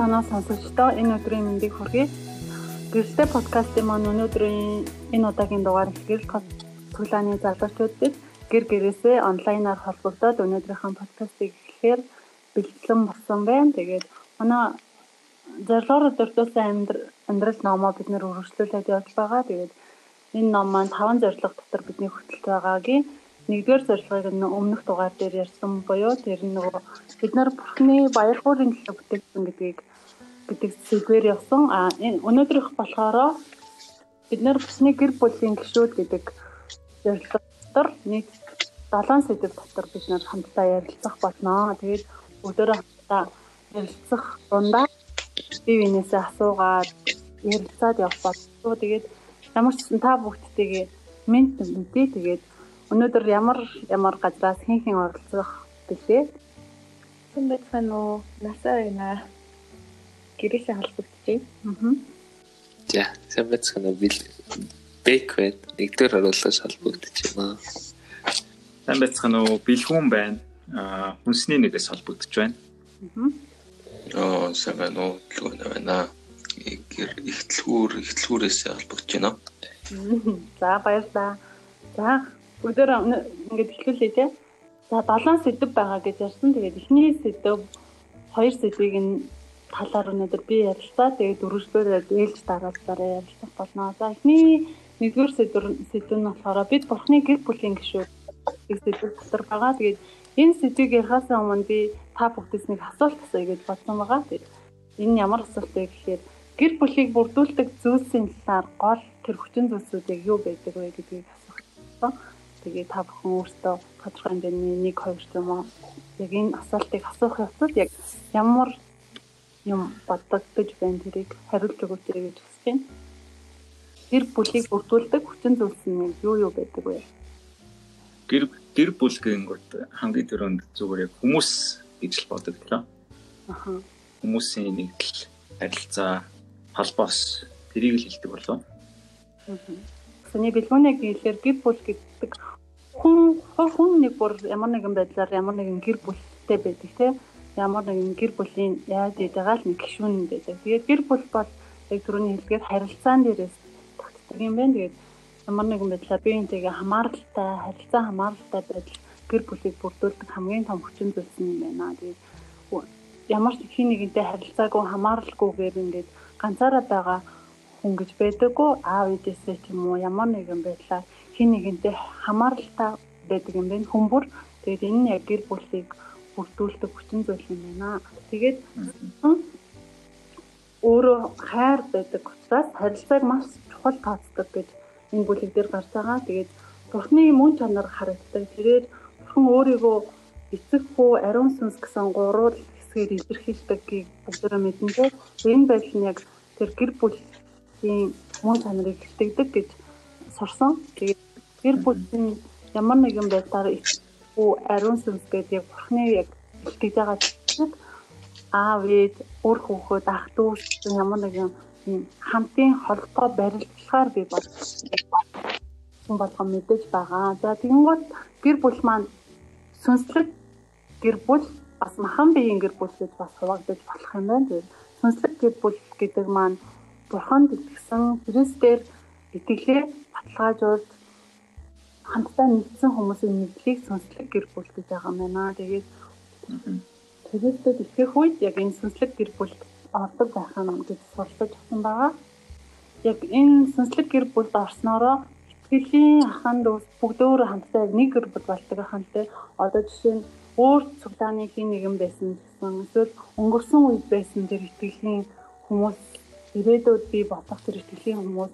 санаа сонсогчдоо энэ өдрийн мэндийг хүргэе. Гэрэлтэй подкастын маань өнөөдрийн энэ удаагийн дугаар ихгэл цуглааны залуучуудад гэр гэрээсээ онлайнаар холбогдоод өнөөдрийнхөө подкастыг эхлэхээр бэлтгэн болсон байна. Тэгээд манай зорилгоор дурдсан амьдрал номоо бид нэр үргэлжлүүлээд явж байгаа. Тэгээд энэ ном маань таван зорилго дотор бидний хөтөлж байгаагийн нэгдүгээр зорилгыг өмнөх дугаар дээр ярьсан буюу тэр нөгөө бид нар бурхны баярхуурын төлөө бүтээгдсэн гэдгийг гэдэг сэдвээр явсан. А өнөөдрийнх болохоор бид нар бусны гэр бүлийн гишүүд гэдэг зорилго дотор нэг 7 сэдв дотор бид нар хамтдаа ярилцах болно. Тэгээд өдөрөө хамтдаа ярилцах дундаа бие биенээсээ асуугаад ярилцаад явах болов. Тэгээд ямар ч та бүгдтэйгээ мент мэдээ тэгээд Өнөөдөр ямар ямар газраас хэн хэн оролцох бэлээ? Хэн байцгаана уу? Насаа байна. Гэрээсээ холбогдчихъя. Аа. За, хэн байцгаана бил бэквэд нэгдүгээр оруулаас холбогдчихъя. Хэн байцгаана уу? Бэлгүүн байна. Аа, хүнсний нэгээс холбогдож байна. Аа. Оо, сайн байна уу? Бэлгүүн байна. Гэр ихтлгүүр ихтлгүүрээс холбогдож байна. За, баярлалаа. За, өдөр ингээд эхлүүлээ те. За 7 сэдв байгаа гэж ярьсан. Тэгээд эхний сэдв хоёр сэдвийг нь талаар өнөөдөр би ярилцаа. Тэгээд дөрөвдүгээр ээлж дараалалаараа ярилцах болно. За эхний нэгдүгээр сэдв сэдв нь болохоор бид бурхны гэр бүлийн гишүүд гэх сэдв дотор байгаа. Тэгээд энэ сэдвийг ярихаас өмнө би та бүхтээс нэг асуулт асууя гэж бодсон байгаа. Тэгээд энэ ямар асуулт вэ гэхээр гэр бүлийг бүрдүүлдэг зүйлсийн талаар гол тэр хүчин зүйлсүүдийг юу байдаг вэ гэдгийг асуух. Тэгээ та бүхэн өөртөө тодорхой хэмжээний нэг хоёр юм уу яг энэ асуултыг асуух явцад яг ямар юм бодогдож байна тэрийг хариулж өгөөч гэж хүсэж байна. Гэр бүлийг бүрдүүлдэг хүчин зүйлс нь юу юу байдаг вэ? Гэр гэр бүл гэнгүүт хамгийн түрүүнд зүгээр яг хүмүүс гэж л бодогдлоо. Аха. Хүмүүсийн нэгдэл, харилцаа, холбоос тэрийг л хэлдэг болов. Аха. Сони бэлгүүнэг хэлэхээр гэр бүл гэдэг хүн хүн нэг бүр ямар нэгэн байдлаар ямар нэгэн гэр бүлтэй байдаг тийм ямар нэгэн гэр бүлийн яаж байгаа л нэг гишүүн байдаг. Тэгээд гэр бүл бол яг түрүүний хэлгээд харилцаан дээрээс тогтдог юм байна. Тэгээд ямар нэгэн байдлаар биеинтэйгээ хамааралтай, харилцаа хамааралтай байдал гэр бүлийг бүрдүүлдэг хамгийн том хүчин зүйлс юм байна. Тэгээд ямар ч хин нэгэнтэй харилцаагүй хамааралгүйгээр ингээд ганцаараа байгаа хүн гэж байдаггүй аав ч юм уу ямар нэгэн байдлаар хин нэгэнтэй хамааралтай байдаг юм байна хүмүүр. Тэгээд энэ нь яг гэр бүлийг бүрдүүлдэг хүчин зүйл юм байна. Тэгээд өөрөө хайр байдаг учраас харилцааг маш чухал тооцдог гэж энэ бүлэг дээр гарч байгаа. Тэгээд бурхны мөн чанар харагддаг. Тэгээд бурхан өөрийгөө эцэг хүү, ариун сүнс гэсэн гурвал хэсгээр илэрхийлдэггийг бүгдөө мэднэ. Энэ байдал нь яг тэр гэр бүлийн мөн чанарыг илтгэдэг гэж сурсан. Тэгээд гэр бүлийн ямар нэгэн байдлаар ичгүй ариун сүнс гэдэг бурхны яг итгэж байгаа зүйл аав ээж өөр хүүхэд ах дүү ямар нэгэн хамтын холбоо барилдахаар би бодсон болгон мэдээж байгаа. За тэгэнгүүт гэр бүл маань сүнслэг гэр бүл бас махан биеийн гэр бүл гэж бас хуваагдаж болох юм байна. Тэгээд сүнслэг гэр бүл гэдэг маань бурханд итгэсэн Христээр итгэлээ баталгаажуулж хамтдаа нэгдсэн хүмүүсийн мэдлийг сүнслэг гэр бүл гэж байгаа юм байна. Тэгээд тэрэлтэд итгэх үед яг энэ сүнслэг гэр бүлд ордог байх нь гэж суралцж авсан байгаа. Яг энэ сүнслэг гэр бүлд орсноороо итгэлийн аханд бүгд өөр хамтдаа яг нэг гэр бүл болдог ахантай. Одоо жишээ нь өөр цуглааны хин нэгэн байсан гэсэн эсвэл өнгөрсөн үед байсан тэр итгэлийн хүмүүс ирээдүйд би бодох тэр итгэлийн хүмүүс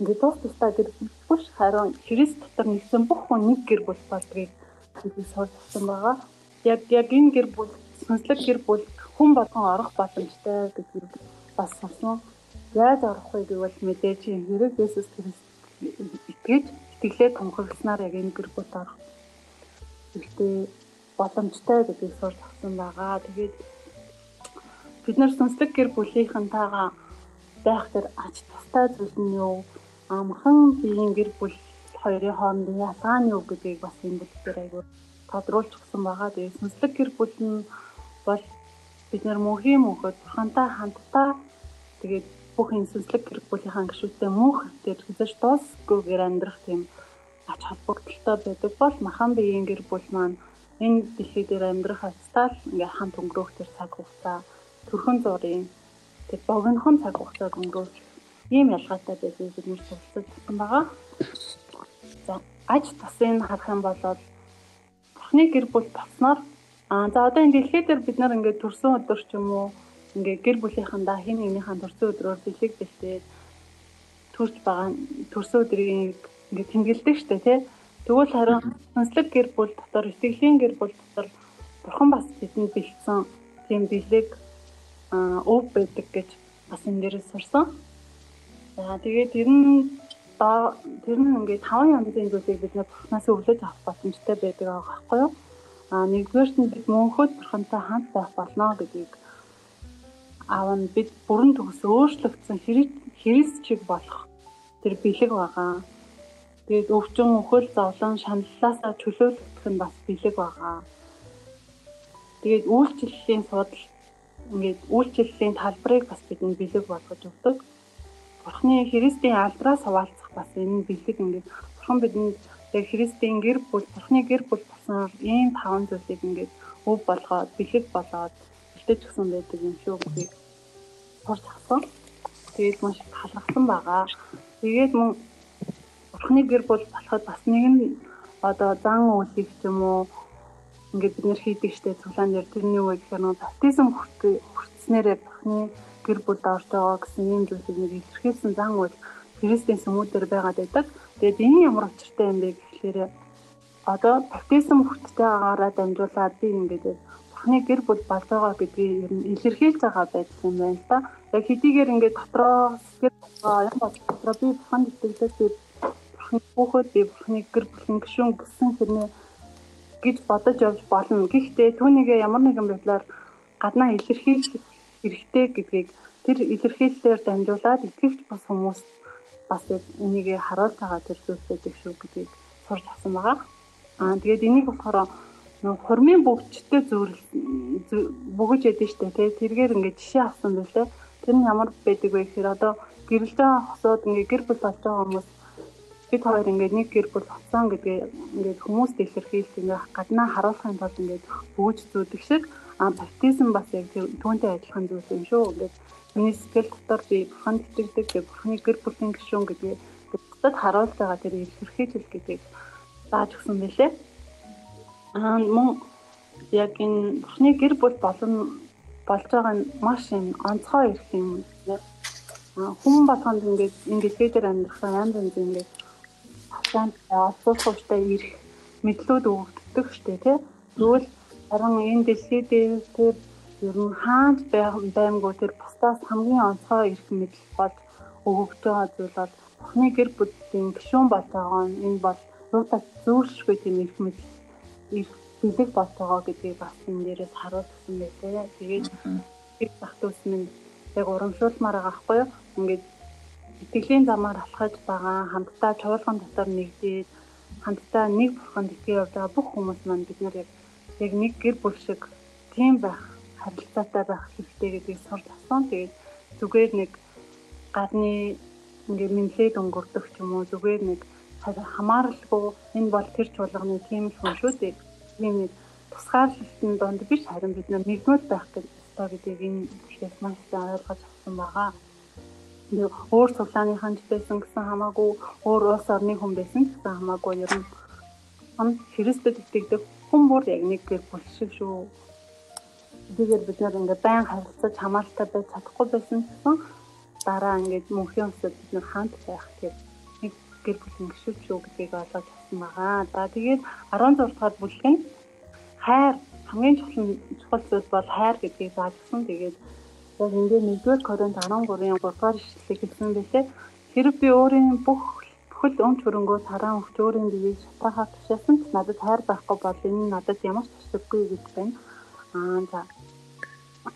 ингээд тус тусдаа гэр бүл харин Христ дотор нэгсэн бүх хүн нэг гэр бүл болдгийг хэлж сурсан байгаа. Яг яг энэ гэр бүл сүнслэг гэр бүл хүн болгон орох боломжтой гэдгийг бас сурсан. Яаж орох вэ гэвэл мэдээж хэрэг Есүс Христ итгэж итгэлээ тунхагласнаар яг энэ гэр бүлд орох ихтэй боломжтой гэдгийг сурч авсан байгаа. Тэгээд бид нар сүнслэг гэр бүлийнхэнтэйгээ байх тэр ач тустай зүйл нь юу? Амхан биеийн гэр бүл хоёрын хоорондын ялгаа нь юу гэдгийг бас энэ бүлгээр айгүй тодруулж өгсөн байгаа. Тэгээд сүнслэг гэр бүл нь бол бид нэр мөнхийн мөнхөд бурхантай хамтдаа тэгээд бүх энэ сүнслэг гэр бүлийнхаа гишүүдтэй мөнх дээр хэзээ дуусгүйгээр амьдрах тийм ач холбогдолтой байдаг бол махан биеийн гэр бүл маань энэ дэлхий дээр амьдрах хацтаа л ингээ хамт өнгөрөх тэр цаг хугацаа төрхөн зургийн тэг богинохон цаг хугацааг өнгөрөх ийм ялгаатай байдгийг бид нэр суралцаж татсан байгаа. За аж тасын харах юм бол бурхны гэр бүл болсноор аа за одоо энэ дэлхий дээр бид нар ингээд төрсөн өдөр ч юм уу ингээд гэр бүлийнхэндээ хин нэгнийхэн төрсөн өдрөөр бэлэг бэлтээд төрж байгаа төрсөн өдрийг ингээд тэмдэглэдэг штэ тий. Тэгвэл харин сүнслэг гэр бүл дотор итгэлийн гэр бүл дотор бурхан бас бидэнд бэлдсэн тийм бэлэг өв байдаг гэж бас энэ дээрээс сурсан. За тэгээд тэр нь тэр нь ингээд таван янзын зүйлийг бид бурхнаас өглөж авах боломжтой байдаг аахгүй юу? А нэгдүгээр нь бид мөнхөд бурхантай хамт байх болно гэдгийг аав нь бид бүрэн төгс өөрчлөгдсөн Христ чиг болох тэр бэлэг байгаа. Тэгээд өвчин өхөл зовлон шаналлаасаа чөлөөлөгдөх нь бас бэлэг байгаа. Тэгээд үйлчлэлийн судал ингээд үйлчлэлийн талбарыг бас бидэнд бэлэг болгож өгдөг. Бурхны Христийн алдраа суваалцах бас энэ бэлэг ингээд бурхан бидэнд яг Христийн гэр бүл, Бурхны гэр бүл болсон ийм таван зүйлийг ингээд өв болгоод бэлэг болоод бэлтэж гсэн байдаг юм шүү гэдгийг сурч авсан. Тэгээд маш талархсан байгаа. Тэгээд мөн Бурхны гэр бүл болоход бас нэг нь одоо зан үйлийг ч юм уу ингээд бид нэр хийдэг штэ цуглаан дээр тэрний үг гэхээр нөө баптизм хүртснээрээ Бурхны гэр бүлд орж байгаа гэсэн юм зүйлийг нэг илэрхийлсэн зан үйл Христийн сүмүүдээр байгаад байдаг. Тэгээд энэ ямар учиртай юм бэ гэхлээр одоо баптизм хүрттэй байгаараа дамжуулаад би ингээд Бурхны гэр бүл байгаа гэдгийг ер нь илэрхийлж байгаа байдаг юм байна да. Яг хэдийгээр ингээд дотроо сэтгэл юм бол дотроо би Бурханд итгэлээ би Бурхны бүхөд би Бурхны гэр бүлийн гишүүн гэсэн хэрнээ гэж бодож явж болно. Гэхдээ түүнийг ямар нэгэн байдлаар гаднаа илэрхийлэх хэрэгтэй гэдгийг тэр илэрхийлэлээр дамжуулаад итгэвч бас хүмүүс бас энийг харуулж байгаа тэр зүйл байдаг шүү гэдгийг сурч авсан байгаа. Аа тэгээд энийг болохоор хормын бөгчтэй зүүрэл бөгөж ядэн штэ тий тэргээр ингээд жишээ авсан байлээ. Тэр нь ямар байдаг вэ гэхээр одоо гэрэлдээ хосоод ингээд гэр бүл болж байгаа хүмүүс бид хоёр ингээд нэг гэр бүл болсон гэдгээ ингээд хүмүүст илэрхийлж ингээд гаднаа харуулахын тулд ингээд бөөж зүүдэг шиг а баптизм бас яг түүнтэй адилхан зүйл юм шүү. Ингээд миний сэтгэл дотор би бурханд итгэдэг, би бурханы гэр бүлийн гишүүн гэдгийг бусдад харуулж байгаа тэр илэрхийлэл гэдгийг зааж өгсөн байлээ. Аа мөн яг энэ бурхны гэр бүл болон болж байгаа нь маш юм онцгой ирэх юм. Хүн болгонд ингээд ингээд дээр амьдрах янз янз ингээд тавшаанд олзуулахтай ирэх мэдлүүд өгөгддөг штэ тий. Тэгвэл харин энэ дэлхий дээр тэр ер нь хаанч баймгүй тэр бусдаас хамгийн онцгой ирэх мэдл бол өгөгдөж байгаа зүйл бол Бурхны гэр бүлийн гишүүн нь энэ бол юутай зөөлшгүй тийм ирэх мэдл их бэлэг болж байгаа гэдгийг бас энэ дээрээс харуулсан байлээ. Тэгээд их бах төс минь яг урамшуулмаар байгаа байхгүй юу? Ингээд итгэлийн замаар алхаж байгаа хамтдаа чуулган дотор нэгдээд хамтдаа нэг бурханд итгэж явж байгаа бүх хүмүүс маань бид нар яг яг нэг гэр бүл шиг тийм байх харилцаатай байх хэрэгтэй гэдгийг сурч авсан. Тэгээд зүгээр нэг гадны ингээ мэдлээд өнгөрдөх ч юм уу зүгээр нэг хамааралгүй энэ бол тэр чуулганы тийм л хүн шүү дээ. Тийм нэг тусгаарлалтын донд биш харин бид нэгдмэл байх гэдэг гэдгийг энэ ихээс маш сайн ойлгож авсан байгаа өөр цуглааныхан ч байсан гэсэн хамаагүй өөр улс орны хүн байсан гэсэн хамаагүй ер нь Христэд итгэдэг хүн бүр яг нэг гэр бүл шиг шүү. Тэгэхээр бид нар ингээ байн харилцаж хамааралтай байж чадахгүй байсан гэсэн дараа ингээд мөнхийн өсөд бид нар хаант байх гэх нэг гэр бүлийн гişүүд шүү гэдгийг олоод авсан байгаа. За тэгээд 16 дугаар бүлэг нь хайр хамгийн чухал чухал зүйл бол хайр гэдгийг заажсан. Тэгээд яг ингээд 1-р Коринт 13-ын 3-р ишлэлийг хэлсэн байлээ. Хэрэг би өөрийн бүх бүхэл өмч хөрөнгөө тараа өгч өөрийн биеийг шатаахаар тушаасан ч надад хайр байхгүй бол энэ надад ямар ч тусдаггүй гэж байна. Аа за.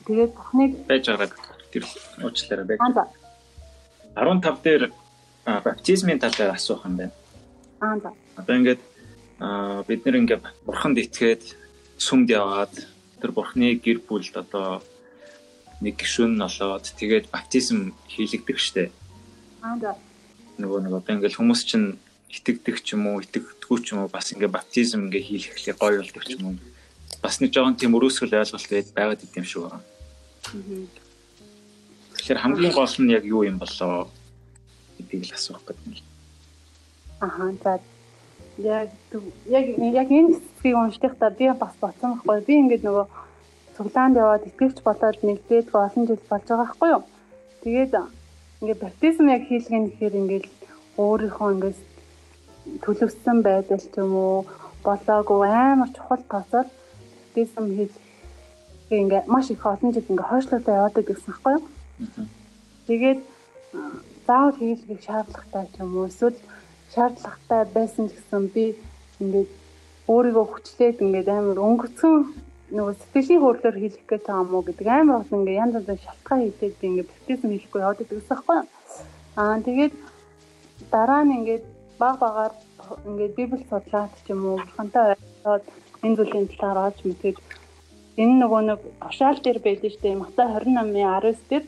Тэгээд бүхнийг байж байгааг тэр уучлаарай байж. Аа за. 15 дээр баптизмын тал дээр асуух юм байна. Аа за. Одоо ингээд бид нэр ингээд бурханд итгээд сүмд яваад тэр бурхны гэр бүлд одоо нэг гишүүн нь олоод тэгээд баптизм хийлэгдэх штэ. Аа да. Нөгөө нэг одоо ингээл хүмүүс чинь итгэдэг ч юм уу, итгэдэггүй ч юм уу бас ингээ баптизм ингээ хийлэхлээр гоё болдог ч юм уу. Бас нэг жоохон тийм өрөөсгөл ойлголт байд байгаад идэм шүү. Аа. Тэгэхээр хамгийн гол нь яг юу юм болоо гэдгийг л асуух гэдэг юм. Аха за яг яг яг энэ хэсгийг уншихтаа би бас бодсон байхгүй би ингээд нөгөө цуглаанд яваад итгэвч болоод нэгдээд олон жил болж байгаа байхгүй юу. Тэгээд ингээд баптизм яг хийлгэн гэхээр ингээд өөрийнхөө ингээд төлөвсөн байдал ч юм уу болоогүй амар чухал тооцоод баптизм хийж ингээд маш их олон жил ингээд хойшлуудаа яваадаг гэсэн юу. Тэгээд заавал хийлгэх шаардлагатай ч юм уу эсвэл шаардлагатай байсан гэсэн би ингээд өөрийгөө хүчлээд ингээд амар өнгөцөн нөгөө сэтгэлийн хөдлөөр хийх гэж байгаа мó гэдэг. Амар бол ингээд янз янз шалтгаан хийдэг би ингээд баптизм хийхгүй яваад байдаг байхгүй аа тэгээд дараа нь ингээд баг багаар ингээд библи судлаад ч юм уу бурхантай ойлголоод энэ зүйлийн талаар олж мэдээж энэ нөгөө нэг тушаал дээр шүү дээ Матай 28-ын 19 дээр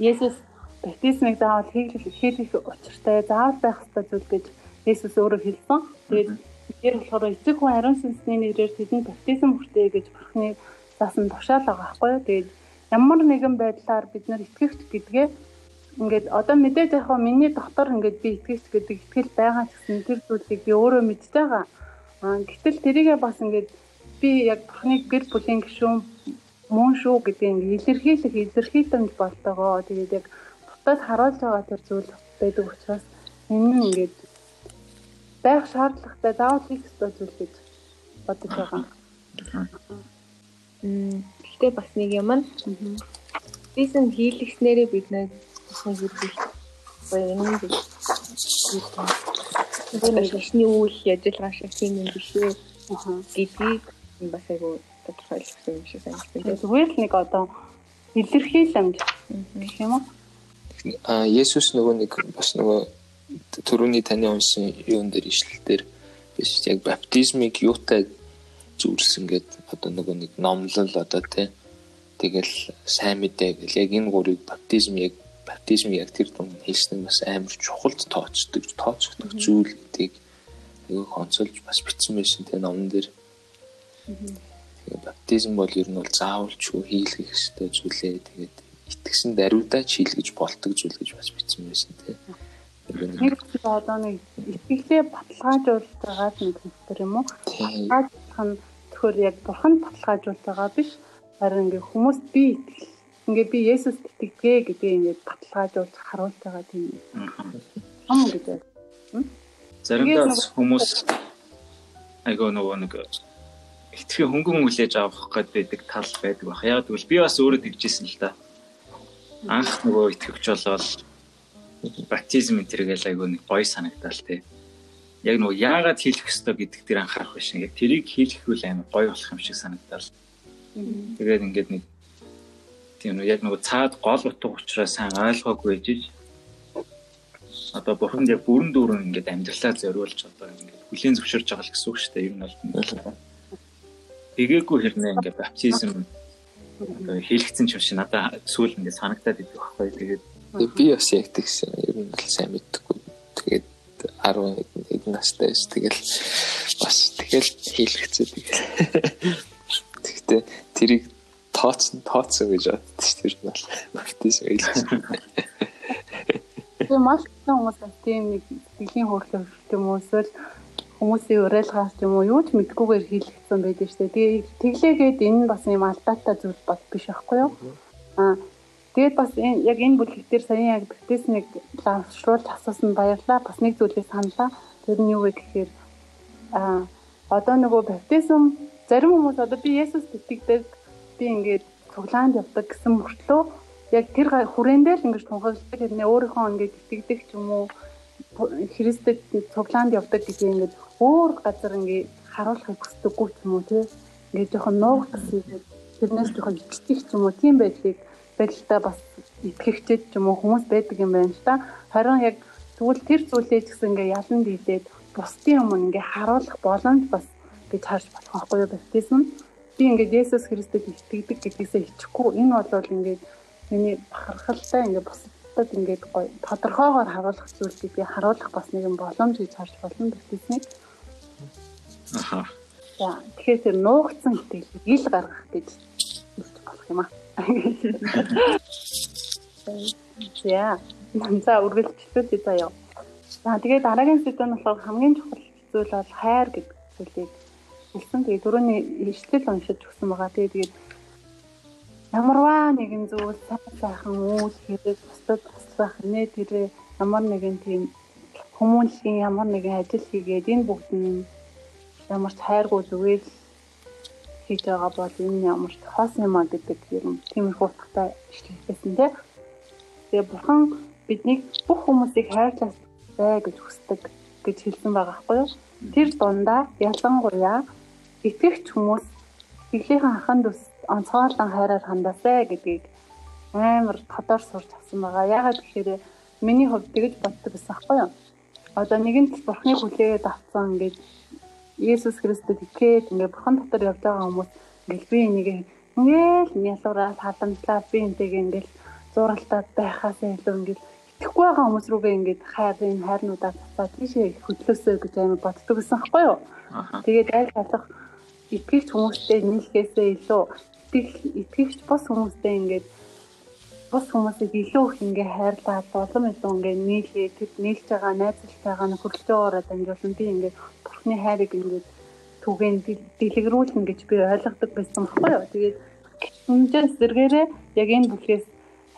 Есүс баптизмыг заавал хийх хийх учиртай заавал байх ёстой зүйл гэж Есүс өөрөө хэлсэн. Тэгээд тэр болохоор эцэг хүн ариун сүнсний нэрээр тэдэнд баптизм хүртээ гэж бурхны заасан тушаал байгаа байхгүй юу. Тэгээд ямар нэгэн байдлаар бид нар итгэгч гэдгээ ингээд одоо мэдээж яг миний дотор ингээд би итгэгч гэдэг итгэл байгаа гэсэн тэр зүйлийг би өөрөө мэдж байгаа. Аа гэтэл тэрийгээ бас ингээд би яг бурхны гэр бүлийн гишүүн мөн шүү гэдэг ингээд илэрхийлэх илэрхийлэмж болтойгоо. Тэгээд яг бусдад харуулж байгаа тэр зүйл байдаг учраас энэ нь ингээд байх шаардлагатай заавал хийх ёстой зүйл гэж бодож байгаа. Мм гэхдээ бас нэг юм нь бизнес хийлгэснээрээ бид нэг хийх гоё юм гэж нэг ишний үйл ажиллагаа шиг тийм юм биш үү гэдгийг бас айгу тодорхойлсон юм шиг санагдсан. Зүгээр л нэг одоо илэрхийлэмж гэх юм уу? А Есүс нөгөө нэг бас нөгөө төрөний таны унсан юун дээр ишлэл дээр биш яг баптизмыг юутай зүрсэн гэд одоо нөгөө нэг номлол одоо тий. Тэгэл сайн мэдээ гэл. Яг энэ гурыг баптизм яг баптизм яг тэр дунд хэлсэн бас амар чухалд тооцдог тооцогдох зүйл гэдгийг айгүй консолж бас бичсэн байсан тий номон дээр. Баптизм бол ер нь бол заавал ч хийлгэх ёстой зүйлээ тэгээд итгэсэн даруйдаа чийлгэж болдог зүйл гэж бас бичсэн байсан тийм. Тэр одоо нэг итгэлээ баталгаажуулж байгаа нэг хэлбэр юм уу? Баталгаажуулах нь тэгэхээр яг бурхан баталгаажуулж байгаа биш. Харин ингээ хүмүүс би итгэл ингээ би Есүс итгэдэг гэдгийг ингээ баталгаажуулж харуулж байгаа тийм юм. Байна. Заримдаа хүмүүс айгаа нөгөө нэг итгэхээ хөнгөн хүлээж авах гэдэг тал байдаг баг. Яг тэгвэл би бас өөрөө тэгжсэн л та анх нөгөө итгэвч болоод баптизм энтергээл айгүй нэг гоё санагдал те. Яг нөгөө яагаад хийх ёстой гэдэг дээр анхаарах биш. Яг тэрийг хийлгэхүүл амар гоё болох юм шиг санагдал. Тэгээд ингээд нэг тийм нөгөө яг нөгөө цаад гол утга учраа сайн ойлгоогүй ээжиж одоо бурханд яг бүрэн дүүрэн ингээд амьдралаа зориулж одоо ингээд хүлээн зөвшөөрж байгаа л гэсэн үг шүү дээ. Ер нь бол тэгээгүй хэрнээ ингээд баптизм хийлгцэн ч юм шиг надад сүүл ингэ санагтаад идэх байхгүй. Тэгээд би бас яг тэгсэн. Ер нь л сайн мэдхгүй. Тэгээд 11 настай биш. Тэгэл бас тэгэл хийлгцээ тэгэл. Тэгтээ тэрийг тооцсон тооцсон гэж боддоо шүү дээ. Бол баптизм хийлгсэн. Тэгээ маш хүмүүс тийм нэг дэлхийн хөрлөг юм уу эсвэл хүмүүсийн уриалгаас юм уу юу ч мэдгүйгээр хийлгэсэн байдаг шүү дээ. Тэглээгээд энэ бас юм алдаатай зүйл бод биш байхгүй юу? Аа тэгээд бас энэ яг энэ бүлэгтэр саяхан яг бэхтэснийг лавшруулж асуусан баярлаа. Бас нэг зүйлийг саналаа. Тэр нь юу вэ гэхээр аа одоо нөгөө баптизм зарим хүмүүс одоо би Есүс итгэдэг би ингээд цуглаанд явдаг гэсэн мөртлөө яг тэр хүрээндээ л ингэж тунхагладаг хэрнээ өөрийнхөө ингээд итгэдэг ч юм уу Христэд цуглаанд явдаг гэдэг ингээд өөр газар ингээд харуулахыг хүсдэггүй ч юм уу тий. Ингээд жоохон нуугдсан тэрнээс жоохон итгэх ч юм уу тийм байдлыг байдалтай бас итгэгчээд ч юм уу хүмүүс байдаг юм байна л та. Харин яг тэгвэл тэр зүйлээ ч гэсэн ингээд ялан дийлээд бусдын өмнө ингээд харуулах боломж бас гэж харж болох байхгүй юу баптизм. би ингээд Есүс Христэд итгэдэг гэдгээсээ ичихгүй. Энэ бол ингээд миний бахархалтай ингээд бусдад ингээд гоё тодорхойгоор харуулах зүйлийг би харуулах бас нэгэн боломж гэж харж болно бэлтээснийг. Аха. Тэгэхээр нуугдсан итгэлийг ил гаргах гэж хэлж болох юм аа. За. За үргэлжлүүлээ заяа. За тэгээд дараагийн сэдв нь болохоор хамгийн чухал зүйл бол хайр гэдэг зүйлийг хэлсэн. Тэгээд түрүүний ишлэл уншиж өгсөн байгаа. Тэгээд тэгээд ямарваа нэгэн зүйл сайн сайхан үйл хэрэг бусдад туслах нэ тэрэ ямар нэгэн тийм хүмүүнлэгийн ямар нэгэн ажил хийгээд энэ бүгд нь ямар ч хайргүй зүгээр хийж байгаа бол энэ ямар хоосон юм а гэдэг юм тиймэрхүү утгатай ишлэлсэн тийм. Тэгээ бурхан биднийг бүх хүмүүсийг хайрлах бай гэж хүсдэг гэж хэлсэн байгаа байхгүй юу? Тэр дундаа ялангуяа итгэгч хүмүүс итгэлийнхэн аханд ус онцгойлон хайраар хандаасай гэдгийг амар тодор сурч авсан байгаа. Ягаад гэхээр миний хувьд тэгж боддог байсан байхгүй юу? Одоо нэгэн тал бурхны хүлээгээд авсан ингээд Есүс Христэд итгээд ингээд бурхан дотор явж байгаа хүмүүс ингээд би энийг ингээл ялуураа халамжлаад би энтэйг ингээл зуралтад байхаас илүү ингээл итгэхгүй байгаа хүмүүс рүүгээ ингээд хайрын хайрнуудаа цацаад тийшээ хөдлөөсөө гэж амар боддог гэсэн байхгүй юу? Тэгээд аль болох итгэгч хүмүүстэй нийлхээсээ илүү итгэгч бос хүмүүстэй ингээд бос хүмүүсийг илүү их ингээ хайрлаад улам илүү ингээ нийлээ тэр нийлж байгаа найзлалтайгаа нөхөрлөө ороод амжуулсан би ингээ бурхны хайрыг ингээ түгээн дэлгэрүүлнэ гэж би ойлгодог байсан байхгүй юу. Тэгээд хэмжээс зэрэгээрээ яг энэ бүхээс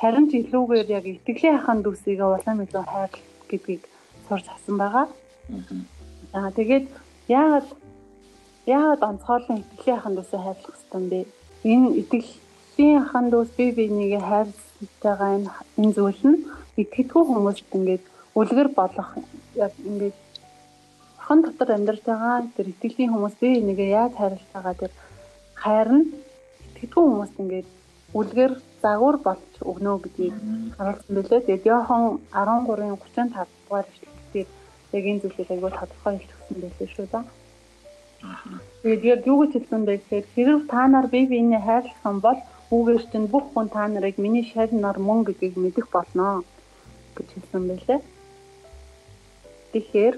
харин ч илүүгээр яг итгэлийн аханд үсийг улам илүү хайр гэдгийг сурч авсан байгаа. Аа тэгээд яагаад яагаад онцгойлон итгэлийн аханд үсээ хайрлах юм бэ? Энэ итгэлийн аханд үс бие биенийгээ хайрлаж байгаа энэ энэ зүйл нь итгэдэггүй хүмүүст ингээд үлгэр болох яг ингээд хон дотор амьдарч байгаа тэр итгэлийн хүмүүс бие биенийгээ яаж хайрлаж байгаа тэр хайр нь итгэдэггүй хүмүүст ингээд үлгэр загвар болж өгнө гэдгийг харуулсан билээ. Тэгээд Йохан 13-ын 35 дугаар эшлэлээр яг энэ зүйлийг аягүй тодорхой хэлсэн байлээ шүү дээ. Тэгээд яг юу гэж хэлсэн бэ гэхээр хэрэг та нар бие биенээ хайрлах юм бол үүгээр чинь бүх хүн та нарыг миний шарнаар мөн гэдгийг мэдэх болно гэж хэлсэн байлээ. Тэгэхээр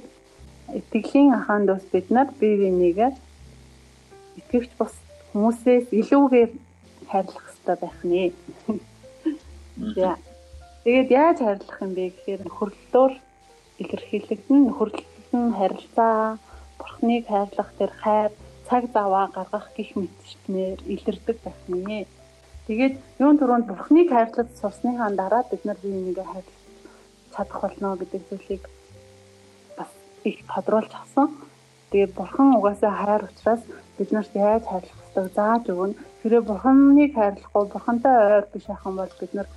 итгэлийн ахаанд бас бид нар бие бинийгээ итгэвч бус хүмүүсээс илүүгээр хайрлах хэрэгтэй байх нэ. За. Тэгээд яаж хайрлах юм бэ гэхээр нөхөрлөлөөр илэрхийлэгдэн нөхөрлөлтөн харилцаа, бурхныг хайрлах тэр хайр, цаг заваа гаргах гих мэтчнэр илэрдэг байх нэ. Тэгээд юун түрүүнд бурхныг хайрлаж сусныхаа дараа бид нар биенийгээ хайрлах чадах болно гэдэг зүйлийг бас их тодруулж авсан. Тэгээд бурхан угаасаа хайр учраас бид нарт яаж хайрлах ёстойг зааж өгнө. Тэрээ бурханыг хайрлахгүй бурхантай ойр биш ах юм бол бид нар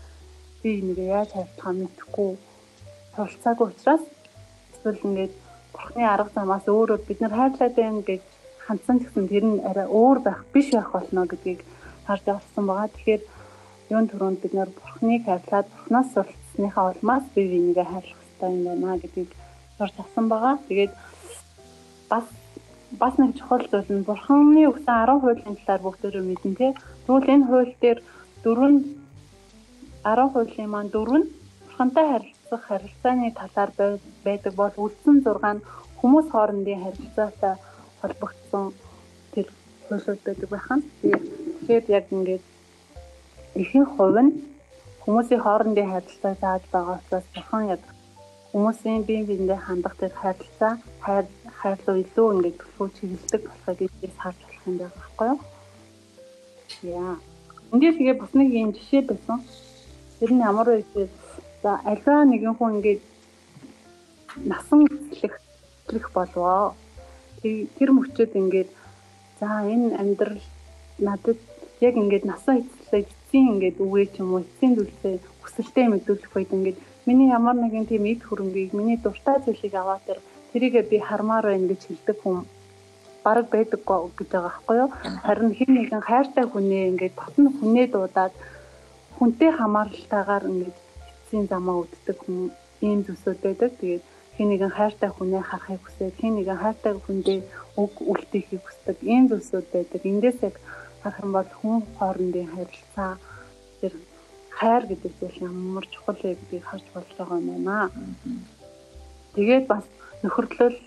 би нэг яаж хайрлахаа мэдэхгүй суралцаагүй учраас эсвэл ингээд бурхны арга замаас өөрөө бид нар хайрлаад байна гэж хандсан гэсэн тэр нь арай өөр байх биш байх болно гэдгийг харж авсан байгаа. Тэгэхээр юун түрүүнд бид нар бурхныг хайрлаад бурхнаас суралцсныхаа улмаас бие бинийгээ хайрлах хэрэгтэй юм байна гэдгийг сурч авсан байгаа. Тэгээд бас бас нэг чухал зүйл нь бурханы өгсөн 10 хуулийн талаар бүгдөө мэднэ тий. Тэгвэл энэ хууль дээр дөрөв 10 хуулийн маань дөрөв нь бурхантай харилцах харилцааны талаар байдаг бол үлдсэн 6 нь хүмүүс хоорондын харилцаатай холбогдсон тэр хуулиуд байдаг байхan. Тэгэхээр яг ингээд ихэнх хувь нь хүмүүсийн хоорондын харилцааг зааж байгаа учраас бурхан яг хүмүүсийн бие биендээ хандах тэр харилцаа хайр хайрлуу илүү ингээд төлөвлөж чиглэлдэг болохыг би харж болох юм байна байхгүй юу? Яа. Эндээс тэгээ бас нэг юм жишээ байсан. Тэр нь ямар вэ гэхээр за альва нэгэн хүн ингээд насан эцлэх болвоо. Тэр мөчөд ингээд за энэ амьдрал надад яг ингээд насаа эцлээ эцсийн ингээд үгээ ч юм уу эцсийн зүйлсээ хүсэлтэд мэдүүлэх үед ингээд миний ямар нэгэн тийм эд хөрөнгийг миний дуртай зүйлийг аваад тэр тэрийгээ би хармаар байна гэж хэлдэг хүн бараг байдаггүй гэж байгаа байхгүй юу? Харин хэн нэгэн хайртай хүнээ ингээд татн хүнээ дуудаад хүнтэй хамааралтайгаар ингээд эцсийн замаа үддэг хүн ийм зүйлсүүд байдаг. Тэгээд хэн нэгэн хайртай хүнээ харахыг хүсээд хэн нэгэн хайртай хүндээ үг үлдэхийг хүсдэг ийм зүйлсүүд байдаг. Эндээс яг харах юм бол хүн хоорондын харилцаа тэр хайр гэдэг зүйл ямар чухал вэ гэдгийг харж юм байна. Тэгээд бас нөхөрлөл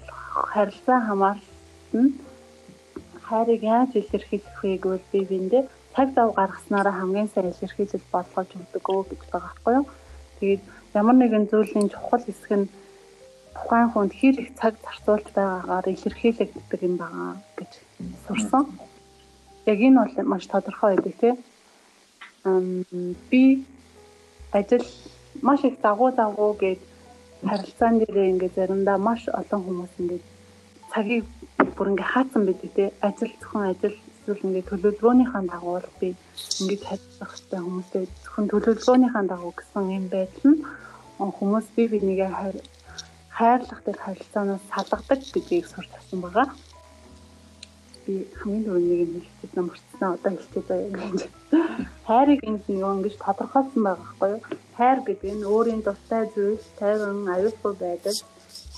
харилцаа хамаарсан хайрыг яаж илэрхийлэх вэ гэвэл би биндээ цаг зав гаргаснараа хамгийн сайн илэрхийлэл болгож өгдөг өө гэж байгаа байхгүй юу. Тэгээд ямар нэгэн зүйлийн чухал хэсэг нь тухайн хүнд хэр их цаг зарцуулж байгаагаар илэрхийлэгддэг юм байгаа гэж сурсан. Яг энэ бол маш тодорхой байдаг тийм. Би ажил маш их дагуу дагуу гээд харилцаан дээр ингээ заримдаа маш олон хүмүүс ингээ цагийг бүр ингээ хаацсан байдаг те ажил зөвхөн ажил эсвэл ингээ төлөвлөгөөнийхаа дагуу би ингээ харилцах хэрэгтэй хүмүүстэй зөвхөн төлөвлөгөөнийхаа дагуу гэсэн юм байдал нь хүмүүс би бинийгээ хайрлах тэр харилцаанаас салгадаг гэдгийг сурч авсан байгаа. Би хамгийн түрүүнийг нь хэлчихсэн юм болчихсон. Одоо хэлчихээ заяа гэж. Хайрыг энд нэг ингэж тодорхойлсон байгаа байхгүй юу? Хайр гэдэг нь өөрийн дуртай зүйл, тайван, аюулгүй байдал,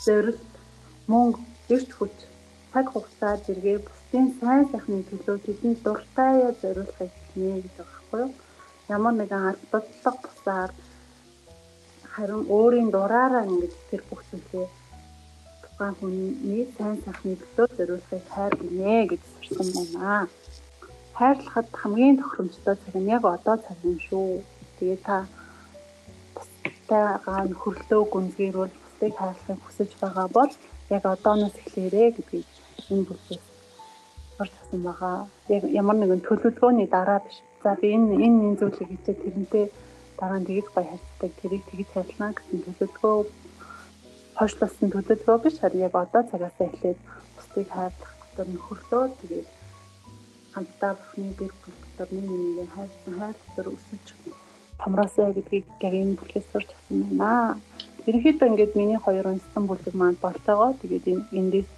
зорилт, мөнгө, эрч хүч, цаг хугацаа зэрэгээ бусдын сайн сайхны төлөө тэдэнд дуртай зориулахыг гэж байгаа байхгүй юу? Ямар нэгэн албадлаг бусаар харин өөрийн дураараа ингэж тэр бүх зүйлээ тухайн хүний сайн сайхны төлөө зориулахыг хайр гинэ гэж сурсан байна. Хайрлахад хамгийн тохиромжтой цаг нь яг одоо цаг юм шүү. Тэгээ та бусдаагаа нөхөрлөө гүнзгийрүүл бусдыг хайрлахыг хүсэж байгаа бол яг одооноос эхлээрэй гэдгийг энэ бүлгээс авсан байгаа. Яг ямар нэгэн төлөвлөгөөний дараа биш. За би энэ энэ энэ зүйлийг хийчихээ тэрнтэй дараа нь тэгж гоё хайрцаг тэрийг тэгж хайрлаа гэсэн төлөвлөгөө хойшлуулсан төлөвлөгөө биш харин яг одоо цагаас эхлээд бусдыг хайрлах дотор нөхөрлөө тэгээд хамтдаа бүхний гэр бүл дотор нэг нэгийг хайрсан хайр дотор өсөж томроосоо гэдгийг яг энэ бүлгээс сурч авсан байна. Ерөнхийдөө ингээд миний хоёр унстан бүлэг маань болцоогоо тэгээд эндээс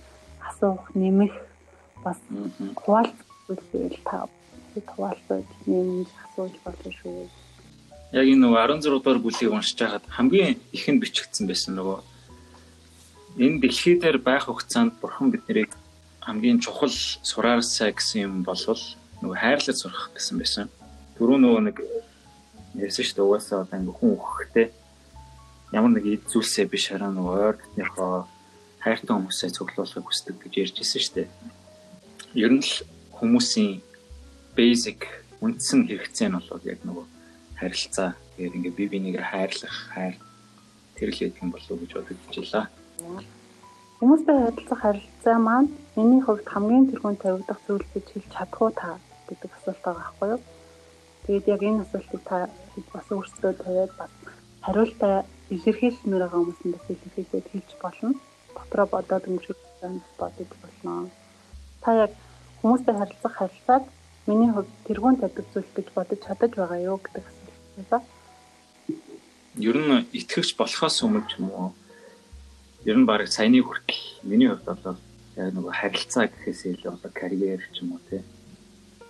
асуух нэмэх бас хуваалцах зүйлсэл та хуваалцаж нэмж асууж болно шүү. Яг энэ нөгөө 16 дугаар бүлийг уншиж байхад хамгийн ихэнд бичигдсэн байсан нөгөө энэ дэлхий дээр байх хугацаанд бурхан биднийг хамгийн чухал сураарсаа гэсэн юм болвол нөгөө хайрлаж сурах гэсэн байсан. Түрүү нөгөө нэг ярьсан шүү дээ угаасаа одоо ингээ хүн өгөхтэй ямар нэг эд зүйлсээ биш хараа нөгөө ойр дотныхоо хайртай хүмүүсээ цуглуулахыг хүсдэг гэж ярьж ирсэн шүү дээ. Ер нь л хүмүүсийн basic үндсэн хэрэгцээ нь бол яг нөгөө харилцаа тэгээд ингээ би бинийгээ хайрлах хайр тэр л юм болов уу гэж бодож байлаа. Хүмүүстэй харилцах харилцаа маань миний хувьд хамгийн тэрхүүн тавигдах зүйл гэж хэлж чадах уу та гэдэг асуулт байгаа байхгүй юу? Тэгээд яг энэ асуултыг та бас өөрсдөө тавиад бас хариултаа илэрхийлмээр байгаа хүмүүсэнд бас илэрхийлээд хэлж болно. Дотроо бодоод өнгөрөх бодож болно. Та яг хүмүүстэй харилцах харилцааг миний хувьд тэргуун тавьдаг зүйл гэж бодож чадаж байгаа юу гэдэг асуулт. Ер нь итгэвч болохоос өмнө ч юм уу ер нь баг саяны хүртэл миний хувьд бол яг нөгөө харилцаа гэхээс илүү одоо карьер ч юм уу те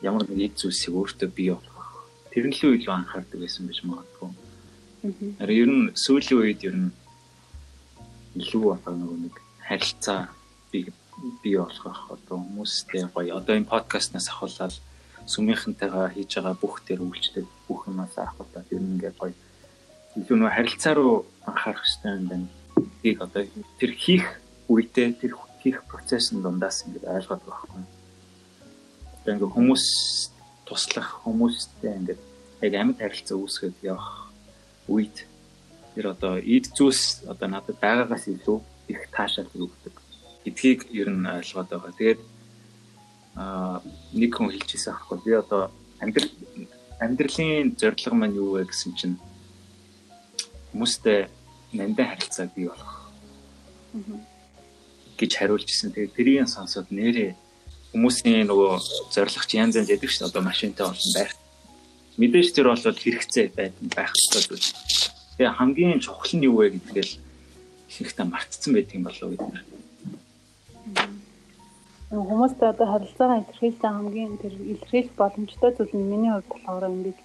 ямар нэг нэг зүйлсийг өөртөө бий болгох тэр нь л илүү анхаардаг байсан гэж магадгүй. Харин ер нь сүүлийн үед ер нь илүү одоо нөгөө нэг харилцаа бий бий болгох одоо хүмүүстэй гоё. Одоо энэ подкастнаас ахуулаад сүмийнхэнтэйгээ хийж байгаа бүх тэр үйлчлэл бүх юмас ахуулаад ер нь ингээд гоё. Илүү нөгөө харилцаа руу анхаарах хэрэгтэй юм байна. Тийг одоо тэр хийх үедээ тэр хийх процессын дундаас ингээд ойлгоод байхгүй. Тэгээ ингээд хүмүүс туслах хүмүүстэй ингээд яг амьд харилцаа үүсгэж явах үед тэр одоо эд зүйлс одоо надад байгаагаас илүү их таашаал өгдөг. Эдгийг ер нь ойлгоод байгаа. Тэгээд аа нэг хүн хэлчихсэн аахгүй би одоо амьдрал амьдралын зорилго маань юу вэ гэсэн чинь хүмүүстэй нандин харилцаа бий болох гэж хариулж ирсэн. Тэгээд тэрийг сонсоод нэрээ хүмүүсийн нөгөө зорилго чи янз янз яадаг шүү дээ. Одоо машинтай болсон байх. Мэдээж тэр бол хэрэгцээ байдаг байх хэрэгтэй. Тэгээ хамгийн чухал нь юу вэ гэдгээл ихэнхдээ мартцсан байдаг юм болов уу гэдэг хүмүүстэй одоо харилцаагаа илэрхийлэх хамгийн тэр илэрхийлэх боломжтой зүйл нь миний хувьд болохоор ингээд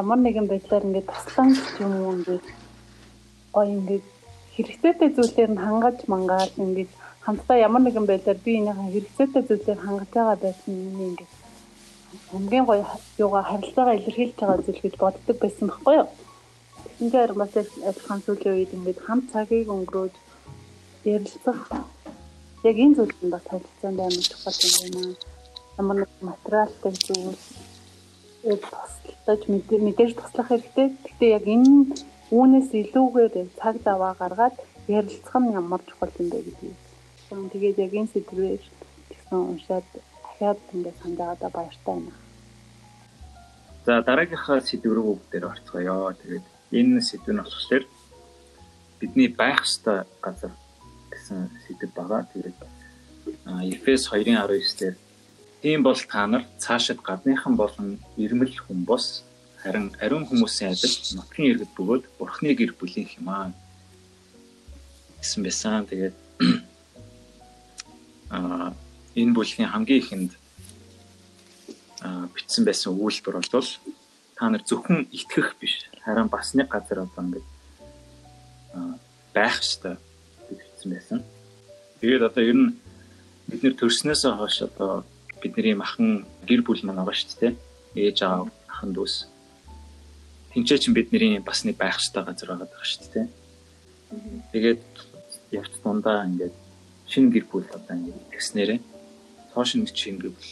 ямар нэгэн байдлаар ингээд туслан юм уу ингээд гоё ингээд хэрэгцээтэй зүйлээр нь хангаж мангаал ингээд хамтдаа ямар нэгэн байдлаар би энийхээ хэрэгцээтэй зүйлээр хангаж байгаа байсан юм ингээд хамгийн гоё юугаа харилцаагаа илэрхийлж байгаа зүйл гэж боддог байсан байхгүй юу? Тэгсэн дээр бас адилхан сүүлийн үед ингээд хамт цагийг өнгөрөөж ярилцах яг энэ зүйл нь бас харилцаанд амар чухал юм байна. Ямар нэг материалтай зүйл тусалж мэдээж туслах хэрэгтэй. Гэхдээ яг энэ үүнээс илүүгээр цаг даваа гаргаад ярилцах нь ямар чухал юм бэ гэдгийг. Тэгээд яг энэ сэдвээр тэгсэн уншаад дахиад ингээд санджаагаа баяртай байна. За дараагийнхаа сэдв рүү бүгдээр орцгоё. Тэгээд энэ сэдв нь болохоор бидний байх ёстой газар гэсэн сэдв байгаа. Тэгээд Эфес 2:19 дээр тийм бол та нар цаашид гадныхан болон ирмэл хүн бос харин ариун хүмүүсийн адил нутгийн иргэд бөгөөд бурхны гэр бүлийн хэмээн гэсэн байсан. Тэгээд аа энэ бүлгийн хамгийн ихэнд бичсэн байсан өгүүлбэр бол та нар зөвхөн итгэх биш харин бас нэг газар одоо ингээд байх ёстой бичсэн байсан. Тэгээд одоо ер нь бид нэр төрснөөс хойш одоо бидний махан гэр бүл маань байгаа шүү дээ. Ээж аав, ахын дүүс. Тинчээ чин бидний бас нэг байх ёстой газар байгаа даа шүү дээ. Тэгээд явц дундаа ингээд шинэ гэр бүл одоо ингээд тэгснээрээ нэг шинэ гэр бүл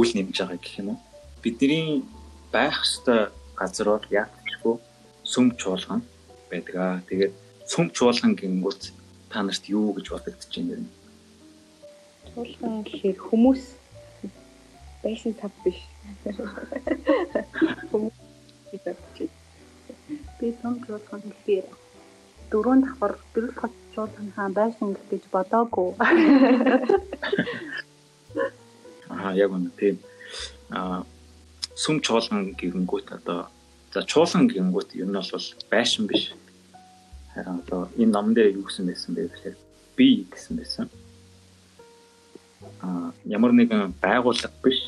үл нэмж байгаа гэх юм уу. Бидний байх ёстой газар бол яатчгүй сүм чуулган байдаг аа. Тэгээд сүм чуулган гингүүт та нарт юу гэж бодогдож байна юм? Чуулган гэхээр хүмүүс байсан тав биш. Хүмүүс гэдэг би сүм чуулган гэхээр дөрөв давхар дөрөв дахь чуулганхаа байшин гэж бодоогүй. Аа яг үнэ тийм. Аа сүм чуулган гэнгүүт одоо за чуулган гэнгүүт ер нь бол байшин биш. Харин одоо энэ ном дээр юу гэсэн байсан бэ гэхээр би гэсэн байсан. Аа ямар нэгэн байгууллага биш.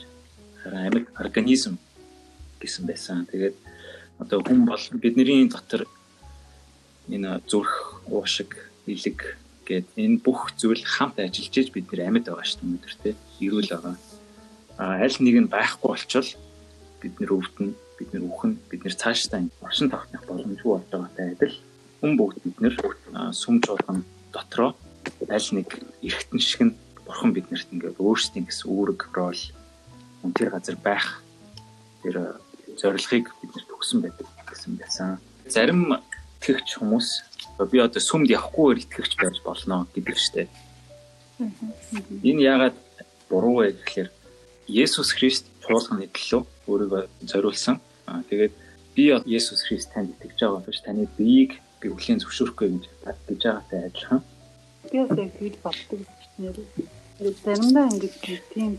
Харин амьд организм гэсэн байсан. Тэгээд одоо хүн бол бидний дотор энэ зүрх, уушиг, илэг гэд энэ бүх зүйл хамт ажиллаж иж бид нэр амьд байгаа шүү дээ өнөөдөр те. Ирүүл байгаа аль нэг нь байхгүй болчвол бид нэр өвдөн, бид нэр үхэн, бид нэр цаашдаа оршин тогтнох боломжгүй болж байгаатай адил хүн бүгд бид нэр сүм чуулган дотроо аль нэг эргэтэн шиг нь бурхан биднэрт ингээд өөрсдийн гэсэн үүрэг рол тэр газар байх тэр зорилгыг бид нэр төгсөн байдаг гэсэн байсан. Зарим итгэгч хүмүүс би одоо сүмд явахгүйгээр итгэгч байж болно гэдэг штеп. Энэ яагаад буруу вэ гэхээр Есүс Христ чуулганы төлөө өөрийгөө зориулсан. Тэгээд би Есүс Христ танд итгэж байгаа биш таны биеийг би хүлээн зөвшөөрөхгүй гэж гэж байгаатай адилхан. Би бас яг тэгж боддог нэр. Тэгээд заримдаа ингэж тийм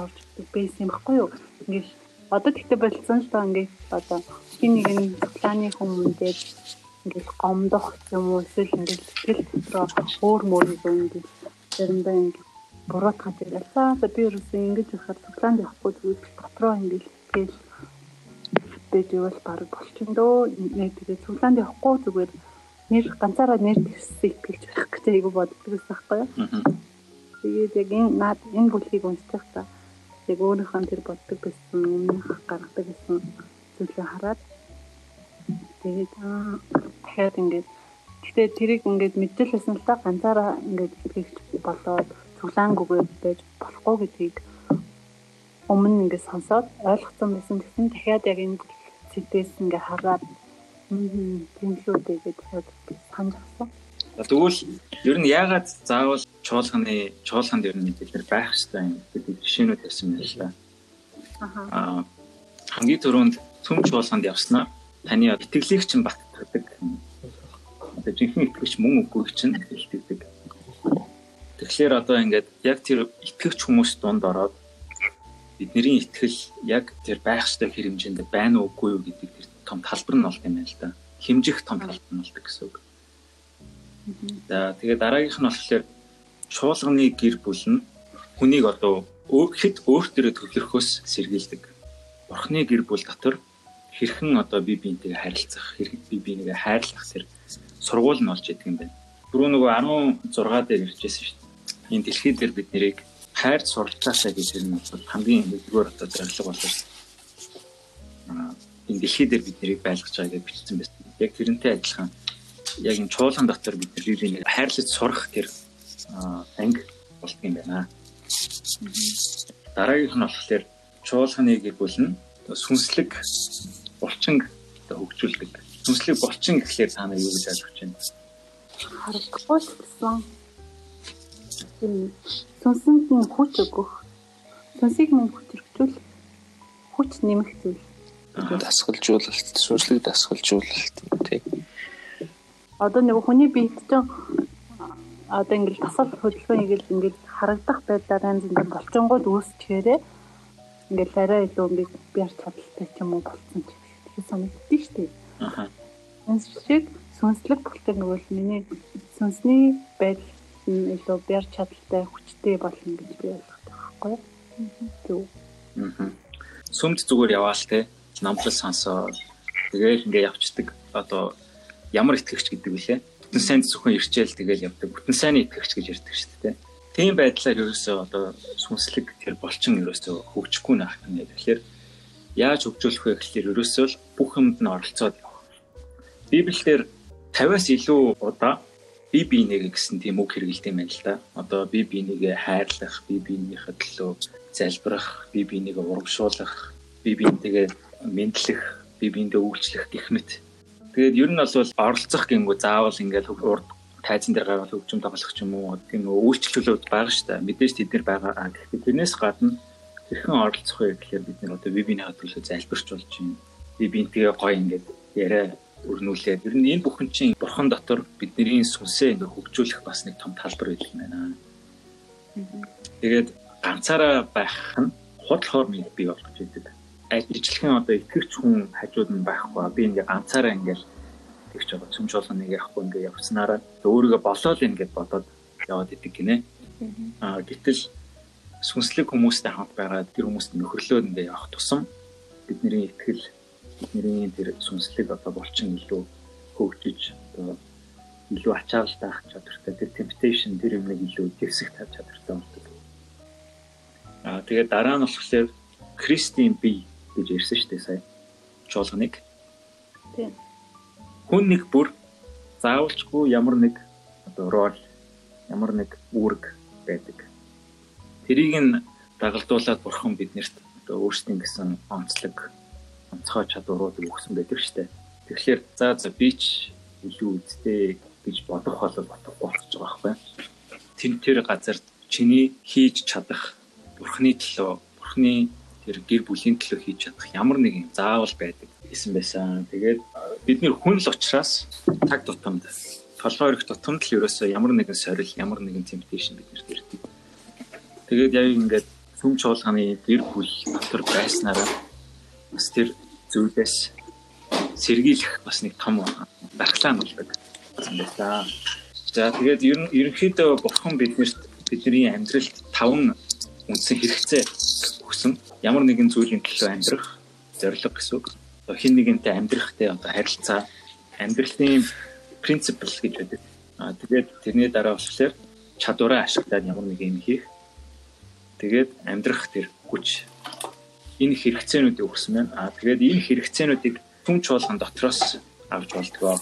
орж байсан юм баггүй юу? Ингэж одоо тэгтээ болцсон ч та ингэж одоо хин нэг нь планы хүмүүндээ ингэж гомдох юм уу эсвэл ингэж сэтгэл дотроо өөр мөрөөр ингэж заримдаа ингэж буруутгаж ирлээ. За би ерөөсөө ингэж яхаар цуглаанд явахгүй зүгээр дотроо ингэж тэгэл байж ивэл баг болчихно дөө. Нэг тэгээ цуглаанд явахгүй зүгээр нэр ганцаараа нэр дэвссэн итгэж байх гэж айгу боддог байсан байхгүй юу. Тэгээд яг энэ наад энэ бүлгийг уншчих та яг өөрийнхөө тэр боддог байсан өмнөх гаргадаг гэсэн зүйлээ хараад тэгээд дахиад ингэж Гэтэ тэрийг ингээд мэдээлсэн л та ганцаараа ингээд итгэж болоод цуглаангүйгээр байж болохгүй гэдгийг өмнө ингээд сонсоод ойлгосон байсан гэсэн дахиад яг энэ сэдвээс ингээд хараад тийм шүү дээ гэдээ санаж авсан. Тэгвэл ер нь яагаад заавал чуулганы чуулганд ер нь мэдээлэл байх хэрэгтэй юм гэдэг жишээнүүд байсан юм байна. Аа хамгийн түрүүнд цөм чуулганд явснаа таны итгэлийг чинь баттдаг. Одоо жинхэнэ итгэгч мөн үгүй чинь хэлдэг Тэгэхээр одоо ингээд яг тэр итгэгч хүмүүс дунд ороод бидний итгэл яг тэр байх ёстой хэмжээнд байна уугүй юу гэдэг тэр том талбар нь болт юм байна л да. Химжих том талбар нь болдог гэсэн үг. За тэгээ дараагийнх нь болохоор чуулганы гэр бүл нь хүнийг одоо хэд өөртөө төвлөрөхөөс сэргийлдэг. Бурхны гэр бүл дотор хэрхэн одоо бие биентэйгээ харилцах, хэрэг бие биенийгээ хайрлах зэрэг сургууль нь болж идэг юм байна. Түрүү нөгөө 16 дээр иржсэн шүү дээ энэ дэлхий дээр бид нэрийг хайр суралцаасаа гэж юм бол хамгийн нэгдүгээр одоо зорилго аа энэ дэлхий дээр бид нарыг байлгаж байгаа гэж бичсэн байсан. Яг тэрнтэй адилхан яг энэ чуулган дотор бид бибийг хайрлаж сурах тэр анги болдго юм байна. Дараагийнх нь болохоор чуулганы гэр бүл нь сүнслэг булчин хөгжүүлдэг. Сүнслэг булчин гэхлээр та нар юу гэж ойлгож байна? Харагдахгүй гэсэн. Сүнсэнд нь хүч өгөх. Сүнсийг мөн хүчрхжүүл хүч нэмэх зүйл. Дасгалжуулалт, сүнслэг дасгалжуулалт тий. Одоо нэг хүний биед чинь одоо ингээл тасал хөдөлгөөн хийгээл ингээд харагдах байдлаар янз бүрийн болчонгууд үүсчихээрээ ингээл арай илүү ингээд биар чадaltaй ч юм уу болцсон ч тэгэхээр санагдчих шүү дээ. Аа. Энэ шиг сүнслэг бүлтэр нөгөө л миний сүнсний байдал нь илүү биар чадaltaй хүчтэй болно гэж би ойлгодог байхгүй юу? Аа. Сүмд зүгээр яваал те намлал сонсоо тэгээл ингээ явцдаг одоо ямар итгэгч гэдэг вүлээ бүтэн сайн зөвхөн ирчээл тэгэл явдаг. Бүтэн сайнны итгэгч гэж ярьдаг шүү дээ. Тийм байдлаар ерөөсөө одоо сүнслэг тэр болчин ерөөсөө хөгжихгүй наах юм. Тэгэхээр яаж хөгжүүлэх вэ гэхэлэр ерөөсөө л бүх юмд нь оролцоод явах. Библиэлд 50-аас илүү удаа би биенийгээ гэсэн тийм үг хэрэгэлдэм байна л да. Одоо би биенийгээ хайрлах, би биенийхээ төлөө залбирах, би биенийгээ урамшуулах, би биентэйгээ мэдлэх, би биендээ үйлчлэх гэх мэт Тэгээд ер нь бол оролцох гингүү заавал ингээл урд тайзан дээр гаргал хөгжим тоглох ч юм уу тийм үйлчлүүлүүд байгаа шүү дээ. Мэдээж тэд нар байгаа. Гэхдээ тэрнээс гадна хэрхэн оролцох вэ гэхээр бид нар одоо вебинар хөтөлбөр залбирч болж байна. Би бинтгээ гоё ингээд яриа өрнүүлээд ер нь энэ бүхэн чинь бурхан дотор бидний сүнсээ ингээд хөгжүүлэх бас нэг том талбар байдаг юм байна. Тэгээд ганцаараа байх нь худлахоор би болгож идэв ижилхэн одоо итгэвч хүн хажууд нь байхгүй. Би ингээ ганцаараа ингээл тэгч байгаа. Цөмж болгоо нэг явахгүй ингээ явцнараа өөрийгөө болоод ингээд бодоод яваад идэг гинэ. Аа гэтэл сүнслэг хүмүүстэй хамт байгаа тэр хүмүүст нөхөрлөөд ингээ явах тусам бидний итгэл бидний тэр сүнслэг одоо булчин илүү хөгжиж одоо илүү ачааллтай ах чадвартай тэр temptation тэр юмыг илүү дэвсэх чадвартай болдог. Аа тэгээд дараа нь болохоор Кристийн бие гэж ирсэн шүү дээ сая. Чуулганыг. Тийм. Хүн нэг бүр заавалчгүй ямар нэг одоо рол ямар нэг үүрэг байдаг. Тэрийг нь дагалдуулаад бурхан биднэрт одоо өөрсдийн гэсэн онцлог онцгой чадваруудыг өгсөн байдаг шүү дээ. Тэгэхээр за за би ч илүү үдтэй гэж бодох бол бодохгүй болчих жоох байхгүй. Тэн тэр газар чиний хийж чадах бурхны төлөө бурхны тэр гэр бүлийн төлөө хийж чадах ямар нэгэн заавал байдаг гэсэн байсан. Тэгээд бид нэр хүн л учраас цаг тутамд толгой өрөх тутамд л ерөөсөө ямар нэгэн сорил, ямар нэгэн темптейшн биднэрт ирдэг. Тэгээд яг ингээд сүм чуулганы гэр бүл дотор байснараа бас тэр зүйлээс сэргийлэх бас нэг том дархлаа болдог гэсэн байлаа. За тэгээд ер нь ерөнхийдөө бурхан биднэрт бидний амьдралд таван үндсэн хэрэгцээ өгсөн ямар нэгэн зүйлийн төлөө амьдрах зорилго гэсэн үг. Хин нэгэнтэй амьдрахтай одоо харилцаа амьдралын принципл гэж байдаг. Аа тэгээд тэрний дараа болохоор чадвараа ашиглаад ямар нэг юм хийх. Тэгээд амьдрах тэр хүч энэ хэрэгцээнүүдийг өгсөн байна. Аа тэгээд энэ хэрэгцээнүүдийг түн чуулган дотроос авч болдгоо.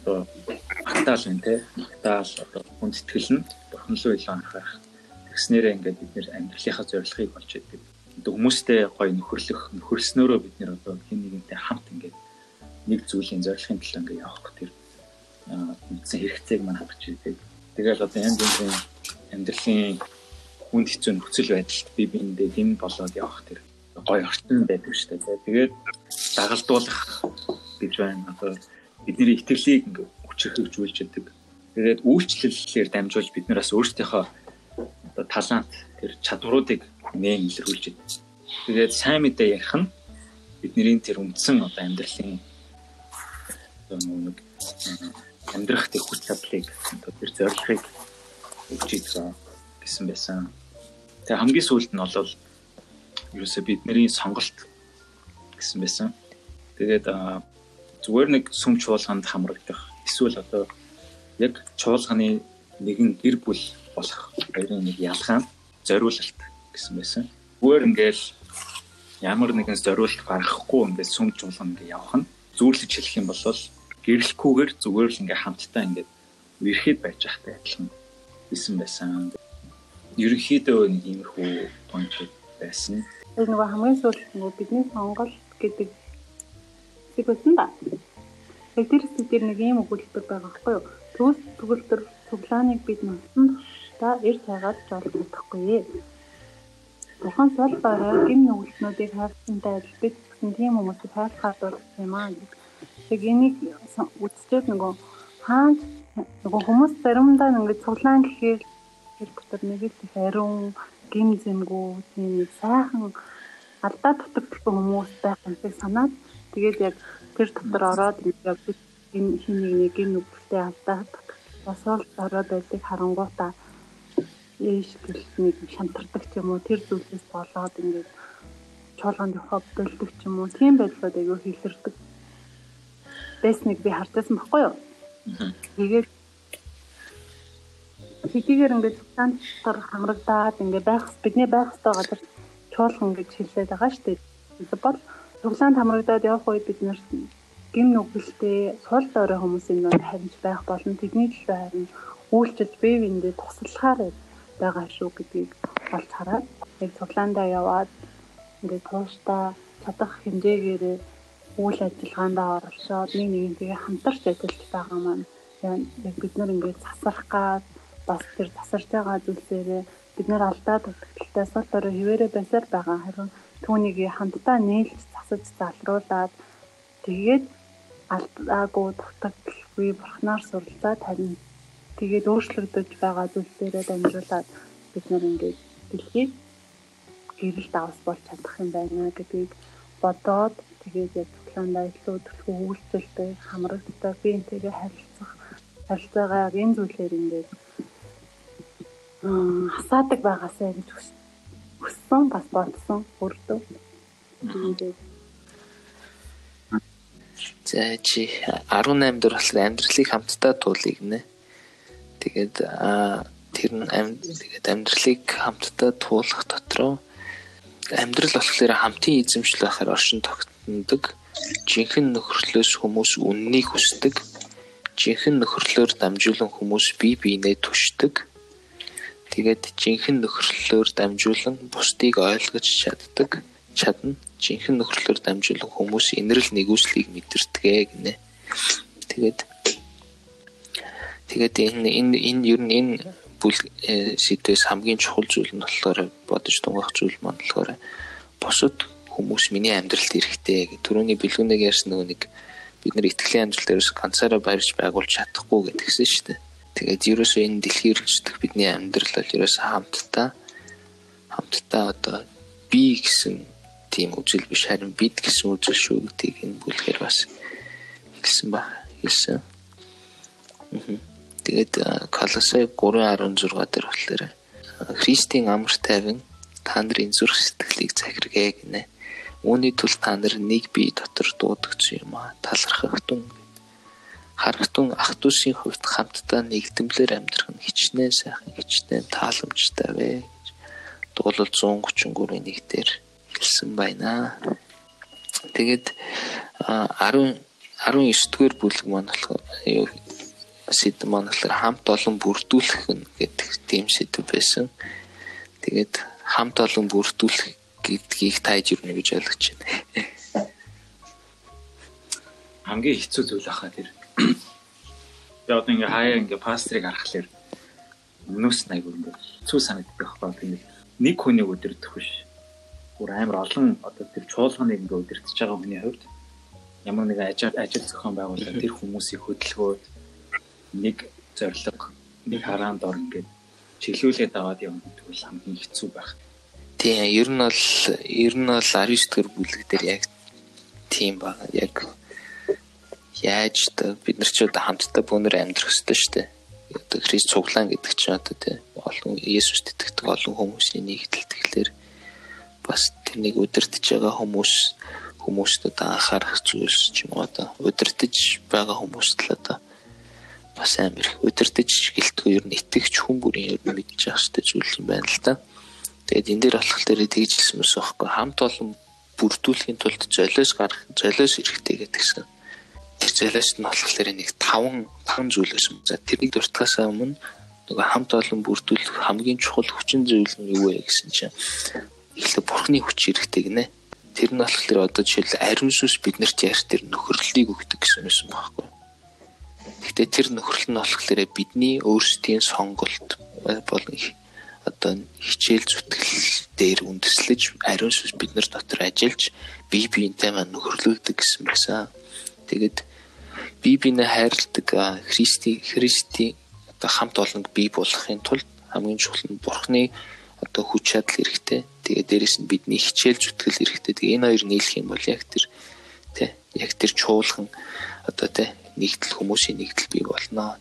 Одоо магтаал байна те. Магтаал одоо хүнд сэтгэл нь бурхан руу илүү анхаарах. Тэгснээрээ ингээд бид нэр амьдралынхаа зорилгыг олж яддаг хүмүүстэй гоё нөхөрлөх нөхөрснөөрөө бид нэр одоо хин нэгэнтэй хамт ингээд нэг зүйлийн зорилгын төлөө ингээд явах тэр үндсэн хэрэгцээг маань хангаж идэг. Тэгэл одоо янз бүрийн амьдралын хүнд хэцүү нөхцөл байдалд би биендээ дэм болоод явах тэр гоё орчин байдаг шүү дээ. Тэгээд дагалдуулах гэж байна. Одоо бидний итгэлийг ингээд хүчрхэгжүүлж яадаг. Тэгээд үйлчлэлээр дамжуулж бид нараас өөрсдийнхөө одоо талант тэр чадваруудыг нээн илрүүлж байна. Тэгээд сайн мэдээ ярих нь бидний тэр үндсэн одоо амьдралын нэг амьдрах тэр хүч чадлыг тэр зорилгыг өгч идэх гэсэн байсан. Тэгээ хамгийн сүүлд нь бол ерөөсөө бидний сонголт гэсэн байсан. Тэгээд зүгээр нэг сүм чуулганд хамрагдах эсвэл одоо яг чуулганы нэгэн гэр бүл болох хоёрын нэг ялгаа нь зориулалт гэсэн байсан. Зүгээр ингээл ямар нэгэн зориулт гаргахгүй ингээд сүм жуулан ингээд явах нь зүүрлэж хэлэх юм бол гэрэлхгүйгээр зүгээр л ингээд хамтдаа ингээд үерхэд байж байхтай адилхан бисэн байсан. Ерөнхийдөө нэг иймэрхүү понч байсан. Тэр нөгөө хамгийн сүүлд нөгөө бидний сонголт гэдэг зэг байсан да. Тэр зүйл нэг ийм өгүүлбэр байгаа байхгүй юу? Төгс төгөлтөр цуглааныг бид нутсан та эр цагаад жолох чадахгүй. Бурхан сол байгаа гим нүгэлтнүүдийг хайрцантай адил бид гэсэн тийм хүмүүсийг хайрлахад бол юм аа. Тэг энийг үзчихэд нөгөө хаан нөгөө хүмүүс заримдаа ингээд цуглаан гэхээр тэр дотор нэг л ариун гим зэмгүү тийм сайхан алдаа дутагдсан хүмүүс байх юмсыг санаад тэгээд яг тэр дотор ороод ингээд энэ хин нэг нэг гим нүгэлтэй алдаа бас ол ороод байдаг харангуйтаа ээш гэлтнийг шантардаг ч юм уу тэр зүйлээс болоод ингээд чуулганд явах бэлдэх ч юм уу тийм байдлууд айгүй хэлэрдэг байсныг би харчихсан баггүй юу. Тэгээд хэдийгээр ингээд цаантар хамрагдаад ингээд байх бидний байх ёстой газар чуулган гэж хэлээд байгаа шүү дээ. Бол цуглаанд хамрагдаад явах үед бид нэр гим нүгэлтэй сул дорой хүмүүсийн нэг харимж байх болон тэдний төлөө харин үйлчлж бие биендээ туслахаар байгаа шүү гэдгийг олж хараад яг цуглаандаа яваад ингээд тууштай чадах хэмжээгээр үйл ажиллагаандаа оролцоод нэг нэгнтэйгээ хамтарч ажиллаж байгаа маань яг бид нар ингээд засах гад бас тэр тасарч байгаа зүйлсээрээ бид нар алдаа сул дорой хിവэрэ байсаар байгаа. Харин түүнийг хамтдаа нээлж засаж залруулад тэгээд алдаагүй дутагдaltaгүй бурхнаар суралцаад харин тэгээд өөрчлөгдөж байгаа зүйлсээрээ дамжуулаад бид нар ингээд дэлхийг гэрэл давс болж чадах юм байна гэдгийг бодоод тэгээд яг цуглаандаа илүү төлхөө үйлчлэлтэй хамрагддаг би энтэйгээ харилцах харилцаагаа энэ зүйлээр ингээд хасаадаг байгаасаа гэж хүссэн бас бодсон өрдөө. За чи 18 дэх болохоор амьдралыг хамтдаа туулъя гинэ. Тэгээд тэр нь тэгээд амьдралыг хамтдаа туулах дотроо амьдрал болохоор хамтын эзэмшил байхаар оршин тогтнодог. Жинхэнэ нөхөрлөөс хүмүүс үннийг хүсдэг. Жинхэнэ нөхөрлөөр дамжуулан хүмүүс бие биенээ түшдэг Тэгээд жинхэнэ нөхөрлөлөөр дамжуулан бусдыг ойлгож чаддаг чадна. Жинхэнэ нөхөрлөлөөр дамжуулан хүмүүс инэрл нэгүслийг мэдэрдэгэ гинэ. Тэгээд тэгээд энэ энэ энэ ер нь энэ бүл э, сэдвээс хамгийн чухал зүйл нь болохоор бодож тунгаах зүйл маань болохоор бусад хүмүүс миний амьдралд ирэхтэй гэх түрүүний бэлгүүнийг ярьсан нөгөө нэг бид нар итгэлийн амьдрал дээрээс ганцаараа барьж байгуулж чадахгүй гэдгсэн шүү дээ. Тэгээд ерөөсөө энэ дэлхийр żyдах бидний амьдрал бол ерөөсөө хамтдаа хамтдаа одоо би гэсэн тийм үзэл биш харин бид гэсэн үзэл шүү гэдгийг энэ бүлгээр бас хэлсэн ба хэлсэн. Тэгээд Колосай 3:16 дээр болохоор Христийн амар тайван та нарын зүрх сэтгэлийг захиргээ гинэ. Үүний тул та нар нэг бие дотор дуудагч юм а талархах тун харагтун ах トゥ усын хувьд хамтдаа нэгдмэлээр амьдрах нь хичнээн сайхан хичнээн тааламжтай вэ гэж дуулал 133-ийн 1 дээр хэлсэн байна. Тэгээд 10 19 дугаар бүлэг маань болохоор сэдв маань болохоор хамт олон бүрдүүлэх гэдэг тийм сэдв байсан. Тэгээд хамт олон бүрдүүлэх гэдгийг тайж ирнэ гэж ойлгож байна. Хамгийн хэцүү зүйл ахаа тэр Би одоо ингээ хаяа ингээ пастрыг харахаар нь айгүй ингээ цүү санагддаг байхгүй тийм нэг хүний өдөрдөх биш. Гур амар олон одоо тэр чуулганыг ингээ өдөртөж байгаа хүний хувьд ямар нэгэн ажил ажил зохион байгуулалт тэр хүмүүсийг хөдөлгөөд нэг зориг нэг хараанд ор ингээд чиглүүлээд аваад явна гэдэг бол хамгийн хэцүү байх. Тийм ер нь бол ер нь бол 19 дэх бүлэг дээр яг тийм баг яг яаж та бид нар ч одоо хамтдаа бүүнээр амьдрах хэрэгтэй шүү дээ. Одоо Христ цуглаан гэдэг чинь одоо тий олон Есүст итгэдэг олон хүмүүсийн нэгдэл тэгэхээр бас тэрнийг удирдах байгаа хүмүүс хүмүүст одоо анхаарах зүйлс ч юм уу одоо удирдах байгаа хүмүүст л одоо бас амар удирдах гэлтгүй ер нь итгэгч хүн бүрийн ер нь мэдчих хэрэгтэй зүйл юм байна л да. Тэгээд энэ дээр болох дээр тэгж хэлсэн мэс байхгүй хамт олон бүрдүүлэхийн тулд золиос гарах золиос хэрэгтэй гэдгсэн. Тэр золиос нь болохоор нэг 5 5 зүйлээс юм. За тэрийг дуртахаас өмнө нөгөө хамт олон бүрдүүлэх хамгийн чухал хүчин зүйл нь юу вэ гэсэн чинь эхлээ бурхны хүч хэрэгтэй гинэ. Тэр нь болохоор одоо жишээл ариун сүс биднэрт яар тэр нөхөрлөлийг өгдөг гэсэн юм байна. Гэхдээ тэр нөхөрлөл нь болохоор бидний өөрсдийн сонголт болон одоо хичээл зүтгэл дээр үндэслэж ариун сүс биднэр дотор ажиллаж бие биентэй маань нөхөрлүүлдэг гэсэн байсан. Тэгээд бие биенээ хайрладаг Христи Христи одоо хамт олонг бий болгохын тулд хамгийн чухал нь бурхны одоо хүч чадал хэрэгтэй. Тэгээд дээрэс нь бидний хичээл зүтгэл хэрэгтэй. Тэгээ энэ хоёр нийлэх юм бол яг тэр тий яг тэр чуулган одоо тий нэгдэл хүмүүсийн нэгдэл бий болно.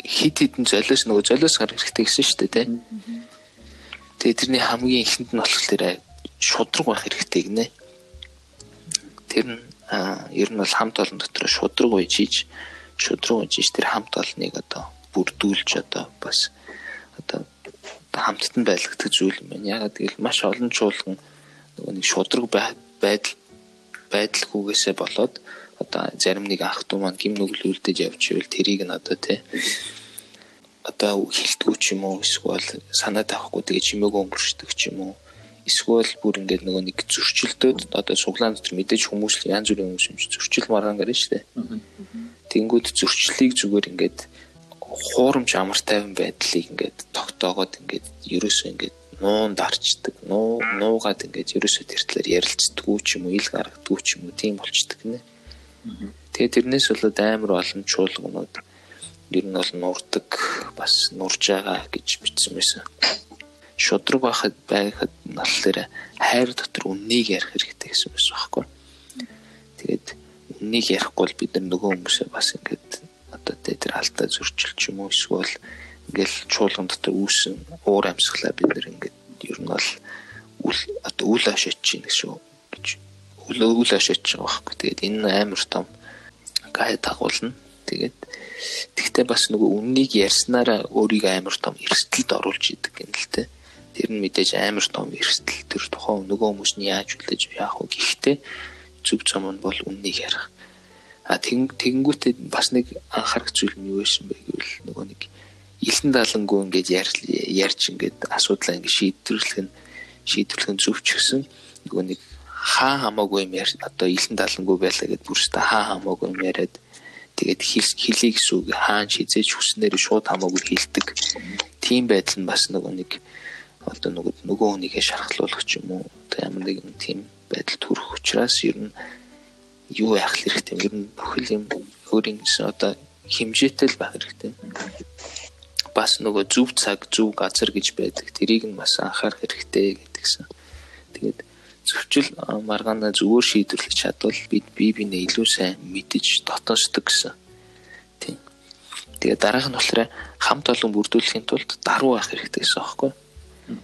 Хид хідэн золиос нөгөө золиос гар хэрэгтэй гэсэн шүү дээ тий. Тэгээ тэрний хамгийн ихэнд нь болохоор шудраг байх хэрэгтэй гинэ. Тэр нь ер нь бол хамт олон дотор шудраг үйжиж шудраг үйжиж тэр хамт олныг одоо бүрдүүлж одоо бас одоо хамттан байлгдаг зүйл юм байна. Ягаад гэвэл маш олон чуулган нөгөө нэг шудраг байдал байдалгүйгээсээ болоод одоо зарим нэг ах トゥ маань гим нүглүүлдэж явж ивэл тэрийг нь одоо тий одоо хилтгүү ч юм уу эсвэл санаад авахгүй тэгээ чимээгөө өнгөрчдөг ч юм уу эсвэл бүр ингээд нөгөө нэг зөрчилдөөд одоо суглаан дотор мэдээж хүмүүс янз бүрийн хүмүүс юм чи зөрчил маргаан гарна шүү дээ. Тэнгүүд зөрчлийг зүгээр ингээд хуурамч амар тайван байдлыг ингээд тогтоогоод ингээд ерөөсөө ингээд нуун дарчдаг нуу нуугаад ингээд ерөөсөө тэр талаар ярилцдаггүй ч юм уу ил гаргадаггүй ч юм уу тийм болчдөг нэ. Тэгээ тэрнээс болоод амар олон чуулганууд ер нь бол нурдаг бас нурж байгаа гэж бичсэн байсан. Шудраг байхад байхад наллаараа хайр дотор үннийг ярих хэрэгтэй гэсэн байсан байхгүй. Тэгээд үннийг ярихгүй бол бид нар нөгөө хүмүүсээ бас ингээд одоо тэр алдаа зөрчил ч юм уу эсвэл ингээл чуулган дотор үүсэн уур амьсгалаа бид нэр ингээд ер нь бол үл одоо үл ашаач чинь шүү гэж үл үл ашаач байгаа байхгүй. Тэгээд энэ амар том гай дагуулна. Тэгээд тэгтээ бас нөгөө үннийг ярьснараа өөрийгөө амар том эрсдэлд оруулж идэг юм л те. Тэр нь мэдээж амар том эрсдэл тэр тухайн нөгөө хүмүүс нь яаж үлдээж яах вэ гэхдээ зөв зам нь бол үннийг ярих А тэгэнгүүтээ бас нэг анхаарах зүйл нь юу байсан бэ гэвэл нөгөө нэг илэн далангуу ингээд ярьж ингээд асуудлаа ингээд шийдвэрлэх нь шийдвэрлэх нь зөвч гэсэн нөгөө нэг хаа хамаагүй юм яар одоо илэн далангуу байлаа гэд бүрстэ хаа хамаагүй юм яриад тэгээд хэлийг сүг хаан шизээж хүснээр шууд хамаагүй хилдэг тийм байдал нь бас нөгөө нэг одоо нөгөө нөгөө хүнийгээ шархлуулах ч юм уу одоо ямар нэгэн тийм байдал төрөх учраас ер нь юу яах хэрэгтэй ер нь бүхэл юм өөрийн одоо хэмжээтэй л байх хэрэгтэй. Бас нөгөө зөв цаг зөв газар гэж байдаг. Тэрийг нь бас анхаарах хэрэгтэй гэдгсэн. Тэгээд зөвчл маргаана зүгээр шийдвэрлэж чадвал бид бие биенээ илүү сайн мэдэж дотоосдог гэсэн. Тийм. Тэгээд дараах нь болохоор хамт олон бүрдүүлэхийн тулд даруй байх хэрэгтэй гэсэн аахгүй.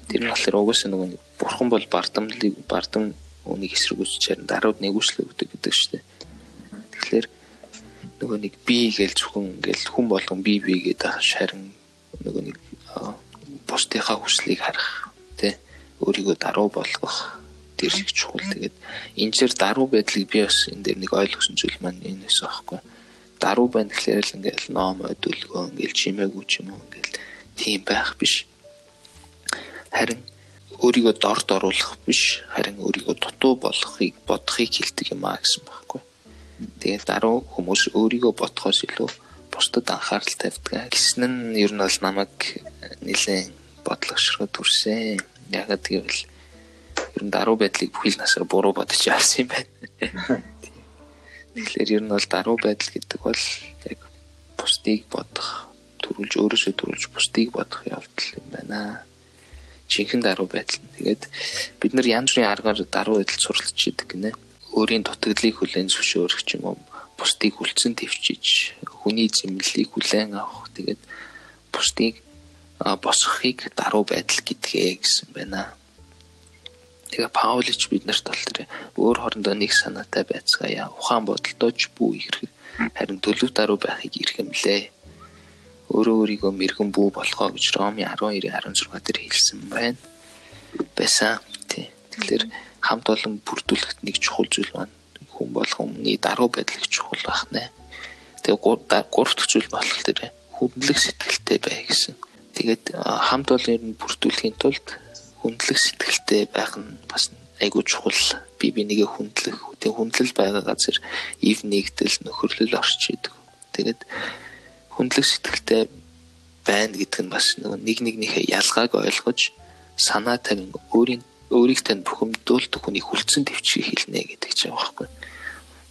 Тэр нь болохоор угаасаа нөгөө бурхан бол бардамлыг бардам үнийг эсэргүүцчээр дарууд нэгүслэг өгдөг гэдэг шүү дээ. Тэгэхээр нөгөө нэг би гээл зөвхөн ингээл хүн болгон би би гэдэг шарин нөгөө нэг бусдынхаа хүслийг харах тий өөрийгөө даруй болгох тэр их чухал. Тэгээд энэ зэр даруй байдлыг би бас энэ дээр нэг ойлгосон зүйл маань энэ байсан аахгүй. Даруй байна гэхлээр л ингээл ном өдөлгөө ингээл чимээгүй ч юм уу ингээл тийм байх биш. Харин өөрийгөө дорд оруулах биш харин өөрийгөө дутуу болгохыг бодохыг хэлдэг юм а гэсэн байхгүй. Тэгээд даруй хүмүүс өөрийгөө бодохоос илүү бусдад анхаарал тавьдаг гэсэн нь ер нь бол намайг нэлээд бодлогошроо төрсэн. Ягаад гэвэл ер нь даруй байдлыг бүхэл насаар буруу бодож явсан юм байна. Тэгэхээр ер нь бол даруй байдал гэдэг бол яг бусдыг бодох, төрүүлж өөрөөсөө төрүүлж бусдыг бодох явдал юм байна жинхэнэ даруй байдал. Тэгээд бид нар янз бүрийн аргаар даруй байдал суралцж идэг гинэ. Өөрийн дутагдлыг хүлээн зөвшөөрөх ч юм уу, бусдыг хүлцэн твчиж, хүний зэмлэлийг хүлээн авах. Тэгээд бусдыг босгохыг даруй байдал гэдгээ гэсэн байна. Тэгээ Паулич бид нарт бол тэр өөр хоорондоо нэг санаатай байцгаая. Ухаан бодолтойч бүү ихрэг харин төлөв даруй байхыг ирхэмлээ өөрөө өөрийгөө мэрэгэн бүү болгоо гэж Роми 12-16 дээр хэлсэн байна. байсан. Тий. Тэгэхээр хамт олон бүрдүүлэхэд нэг чухал зүйл байна. Хүн болгоомны даруй байдал их чухал байна. Тэгээ гурав дахь зүйл болох тэр хүндлэг сэтгэлтэй бай гэсэн. Тэгээд хамт олон ер нь бүрдүүлэхийн тулд хүндлэг сэтгэлтэй байх нь бас айгүй чухал. Би бинийгээ хүндлэх, тэг хүндлэл байгаа газар ив нэгдэл нөхөрлөл орчиедаг. Тэгээд хүндлэг сэтгэлтэй байна гэдэг нь бас нэг нэгнийхээ ялгааг ойлгож санаа тавин өөрийн өөрийг тань бухимдуулдаг хүний хүлцэн төвчгийг хэлнэ гэдэг ч юм байхгүй.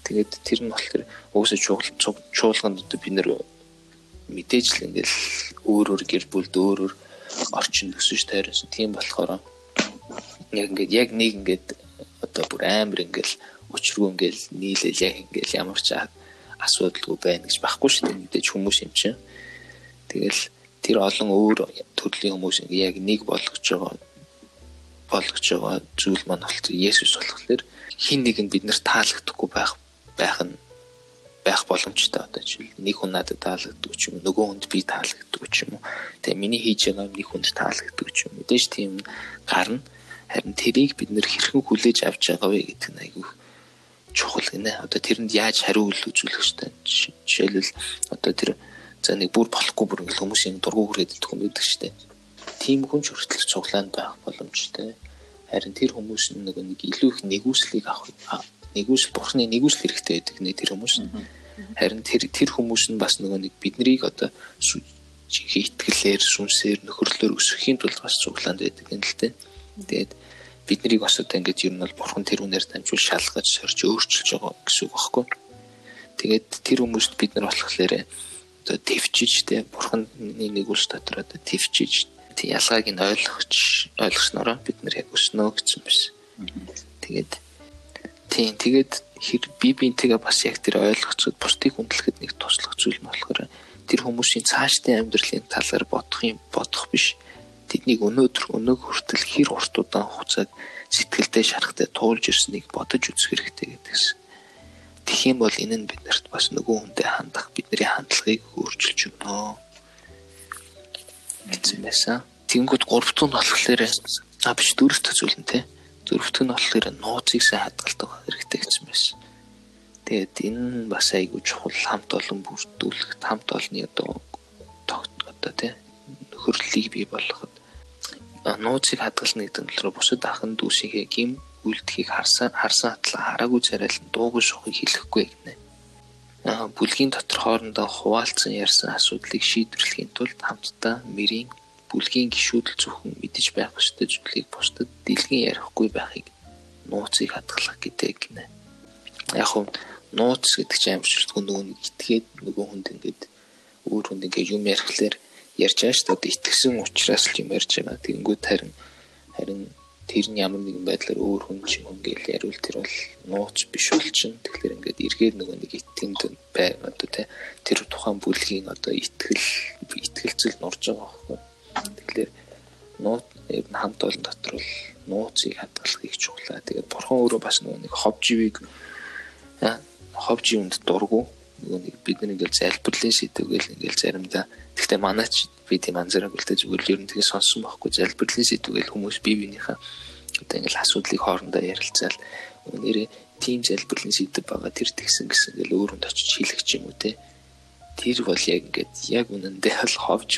Тэгээд тэр нь болохоор уусаа чуулган чуулганд одоо бид нэр мэдээж л ингээл өөр өөр гэр бүлд өөр өөр орчин төсөж тайрсан. Тийм болохоор яг ингээд яг нэг ингээд одоо бүр амар ингээл учиргүй ингээл нийлэл яг ингээл ямар ч асуудалгүй байна гэж байхгүй шүү дээ мэдээж хүмүүс юм чинь. Тэгэл тэр олон өөр төрлийн хүмүүс ингээ яг нэг болгож байгаа болгож байгаа зүйл маань болохоор Есүс болохоор хин нэг нь биднэр таалагдахгүй байх байх нь байх боломжтой одоо жишээл нэг хүн надад таалагддаг ч юм нөгөө хүнд би таалагддаг ч юм уу тэгээ миний хийж байгаа нэг хүнд таалагддаг ч юм мэдээж тийм гарна харин тэрийг бид нэр хэрхэн хүлээж авч байгаа вэ гэдэг нь айгүй чухал гинэ. Одоо тэрэнд яаж хариу үйлдвэрлэх ёстой. Жишээлбэл одоо тэр за нэг бүр болохгүй бүр ингээл хүмүүсийн дургу хүрээд идэх юм байдаг дээ. Тийм хүн ч хүртэл цуглаанд байх боломжтой. Харин тэр хүмүүс нэг нэг илүү их нэгүслийг авах нэгүсэл бурхны нэгүсэл хэрэгтэй байдаг нэ тэр хүмүүс. Харин тэр тэр хүмүүс нь бас нөгөө нэг биднийг одоо итгэлээр сүнсээр нөхөрлөөр өсөхийн тулд бас цуглаанд байдаг юм л дээ. Тэгээд бид нарыг бас одоо ингэж ер нь бол бурхан тэр үнээр дамжуул шалгаж сорж өөрчилж байгаа гэсэн үг багхгүй. Тэгээд тэр хүмүүст бид нар болохоор одоо төвчж тэ бурханы нэг үс дотор одоо төвчж тий ялгааг нь ойлгож ойлгоснороо бид нар яг өснөө гэсэн байсан. Тэгээд тийм тэгээд хэр би бинтэйгээ бас яг тэр ойлгоцод бусдыг хүндлэхэд нэг туслах зүйл болохоор тэр хүмүүсийн цаашдын амьдралын талаар бодох юм бодох биш тэднийг өнөөдөр өнөг хүртэл хэр урт удаан хугацааг сэтгэлдээ шарахтай туулж ирснийг бодож үзэх хэрэгтэй гэдэгс. Тэгэх юм бол энэ нь биднэрт бас нөгөө хүнтэй хандах бидний хандлагыг өөрчилж өгнө. байсан. Тэнгүүд гуравт нь болохоор а биш дөрөвт зүйл нь те. Дөрөвт нь болохоор нууцыг сайн хадгалдаг хэрэгтэй гэсэн байсан. Тэгээд энэ бас айгүй чухал хамт олон бүрдүүлэх, хамт олонны одоо одоо тий нөхөрлөлийг бий болгоход нууцыг хадгална гэдэг нь бусад ахын дүүсийнхээ гим үлдэхийг харсан харсан атлаа хараагүй царайлан дуугүй шухыг хэлэхгүй гинэ. Аа бүлгийн дотор хоорондоо хуваалцсан ярьсан асуудлыг шийдвэрлэхийн тулд хамтдаа мэрийн бүлгийн гишүүдэл зөвхөн мэдэж байх ёстой зүйлийг бусдад дэлгэн ярихгүй байхыг нууцыг хадгалах гэдэг гинэ. Яг хөө нууц гэдэг чинь шүртгүү нөгөө нэг итгээд нөгөө хүнд ингээд өөр хүнд ингээд юм ярихлаар ярьж байгаа шүү дээ. Итгэсэн учраас л юм ярьж байгаа. Тэгэнгүүт харин харин тэр нь ямар нэгэн байдлаар өөр хүн ч юм ингээл яривал тэр бол нууц биш бол чин. Тэгэхээр ингээд эргээд нөгөө нэг итгэнд бай одоо тэ тэр тухайн бүлгийн одоо итгэл итгэлцэл нурж байгаа байхгүй. Тэгэхээр нууц нь хамт олон дотор бол нууцыг хадгалахыг чухлаа. Тэгээд бурхан өөрөө бас нөгөө нэг хов живийг хов живэнд дургу. Нөгөө нэг бид нэг ингээл залбирлын сэдвгээл ингээл заримдаа. Гэхдээ манай ч би тийм анзаараагүй л дээ зүгээр ер нь тэгээ сонсон байхгүй. Залбирлын сэдвгээл хүмүүс бие биенийхээ одоо ингээл асуудлыг хоорондоо ярилцаал. Нэрээ тийм залбирлын сэдв байгаа тэр тэгсэн гэсэн ингээл өөрөнд очиж хэлэх юм уу те. Тэр бол яг ингээд яг үнэндээ л ховж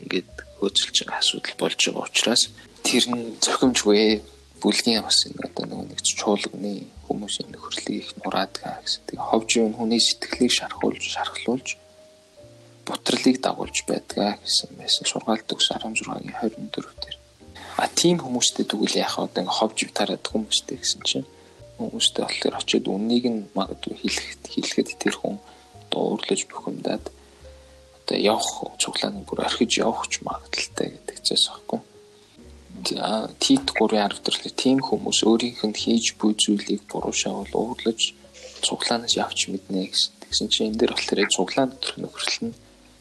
ингээд хөөцөлж байгаа асуудал болж байгаа учраас тэр нь зохимжгүй бүлгийн бас одоо нэг чуулганы хүмүүсийн нөхөрлийг их нураадаг гэсэн. Тэгээ ховж юм хүний сэтгэлийг шархуулж шархлуулж бутралыг дагуулж байдгаа гэсэн байсан. Сургаалт төгс 16-гийн 24 дээр. А тийм хүмүүстэй тэгвэл яах вэ? Ингээ ховж тараад хүмүүстэй гэсэн чинь хүмүүстэй болохоор очиод үннийг нь магадгүй хэлэхэд хэлэхэд тэр хүн дуурлаж бухимдаад одоо явах цуглааны бүр орхиж явах ч магадaltaй гэдэг чээс аахгүй. За Тит 3:10 дээр тийм хүмүүс өөрийнх нь хийж буй зүйлийг буруу шавал уурлаж цуглаанаас явч мэднэ гэсэн. Чинь энэ дээр болохоор цуглаан дотор нөхөрлөл нь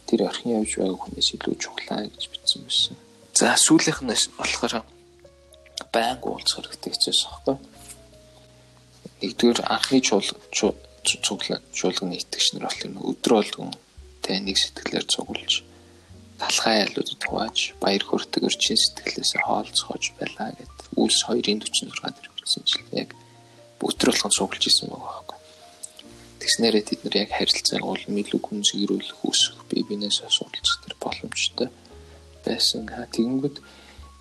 тэр орхин явж байгаа хүнээс илүү чухлаа гэж бичсэн байсан. За сүүлийнх нь болохоор байнга уулзах хэрэгтэй гэжээс аахгүй. Нэгдүгээр анхны чуулга чуулганы итгэгч нар бол өдрө болгон тэ нэг сэтгэлээр цуглуулж талхай айлуудад хувааж баяр хүрдэг өрчин сэтгэлээс хоолцохож байлаа гэд Үлс 2-ын 46 дээр бичсэн чинь яг өтрлөхөнд сугалж исэн байгаа байхгүй. Тэгснээрээ тэд нар яг харилцааг бол илүү гүнзгийрүүлэх үсэх бие биенээс судалж тэр боломжтой байсан. Тэгэнгүүт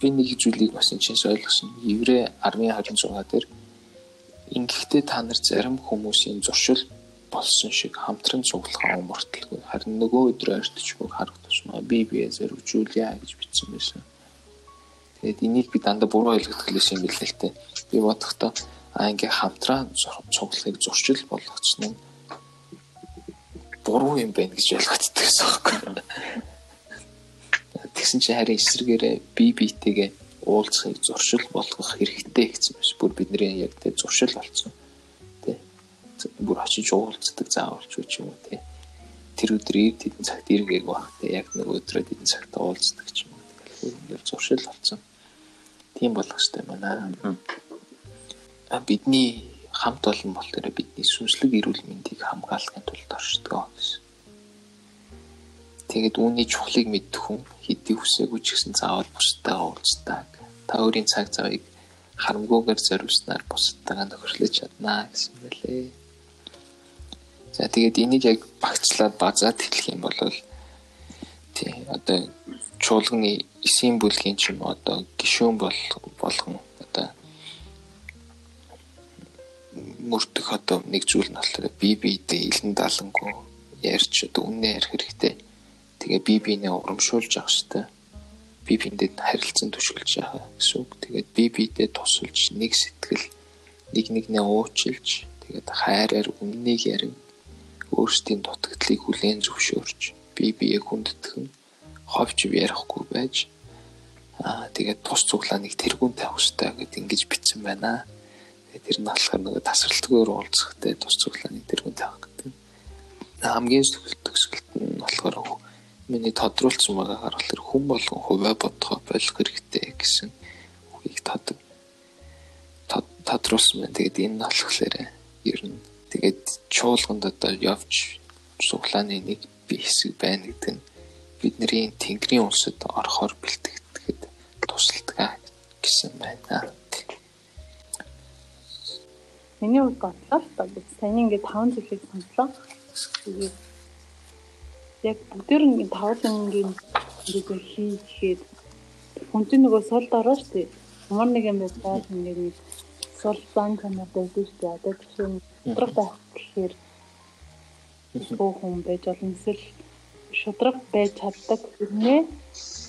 би нэг зүйлийг бас энэ чинь ойлгосон. Еврей 10:26 дээр Ингэхдээ та нар зарим хүмүүсийн зуршил болсон шиг хамтран цуглахаа умарталгүй. Харин нөгөө өдөр ойртож бүр харах тусмаа би бие зэрвжүүлье гэж бичсэн байсан. Тэгээд энийг би дандаа буруу ойлгох гэлээс юм билээ л те. Би бодохдоо а ингээ хамтран цуглахыг зуршил болгоцсон нь буруу юм байна гэж ойлгоддаг гэсэн байна. Тэгсэн чинь харин эсрэгээрээ би биетэйгээ уулзахыг зуршил болгох хэрэгтэй гэсэн биш. Бүр бидний яг тэ зуршил болсон. Бүр очиж уулздаг заавалч үуч юм уу тэ. Тэр өдрийг тэдэн цагт иргээг баг тэ. Яг нэг өдрөө тэдэн цагт уулздаг ч юм уу. Тэгэхээр зуршил болсон. Тийм хэрэгтэй байна. А бидний хамт олон бол тэр бидний сүнслэг эрүүл мэндийг хамгаалахын тулд оршдог гэсэн. Тэгээд үүний чухлыг мэддэг хүн хэдий хүсээгүй ч гэсэн заавал бусдаа уулздаг. Та өөрийн цаг завыг харамгүйгээр зориулснаар бусдтайгаа нөхөрлөж чаднаа гэсэн байлээ. За тэгээд энийг яг багцлаад базаад хэлэх юм бол тий одоо чуулганы эсийн бүлгийн ч юм одоо гишүүн бол болгон одоо мөрдөх одоо нэг зүйл нь болохоор бие биедээ илэн далангуу ярьж одоо үнэ ярих хэрэгтэй тэгээ бие биенээ урамшуулж авах хэрэгтэй. Би биендэд харилцан түшгэлж байгаа гэсэн үг. Тэгээд би биедээ тусалж нэг сэтгэл нэг нэгнээ уучлж тэгээд хайраар үннийг ярив. Өөрсдийн дутагдлыг хүлээн зөвшөөрч би биеэ хүндэтгэн ховч ярихгүй байж аа тэгээд тус цуглааныг тэргүүн тавих хэрэгтэй гэд ингэж бичсэн байна. Тэр нь болохоор нөгөө тасралтгүйгээр уулзахтай тус цуглааныг тэргүүн тавих гэдэг. Хамгийн төгсгөлт нь болохоор миний тодруулсан байгаагаар бол тэр хүн болгон хувиа бодгоо болох хэрэгтэй гэсэн үгийг тод тодруулсан байна. Тэгээд энэ нь болохоор ер нь тэгээд чуулганд одоо явж суглааны нэг би хэсэг байна гэдэг нь бидний тэнгэрийн улсад орохоор бэлтгэхэд тусалдаг гэсэн байна. Миний хувьд бодлоо та бид сайн ингээд таван зүйлийг сонслоо. Тэгээд яг бүгдээр нь тавлангийн ингээд хийхэд хүн чинь нөгөө сул дараа шүү дээ. Ямар нэг юм байгаад ингээд сул зан камер байдаг шүү дээ. Одоо жишээ нь шудраг байх гэхээр бүх хүн байж олон эсвэл шудраг байж чаддаг гэнэ.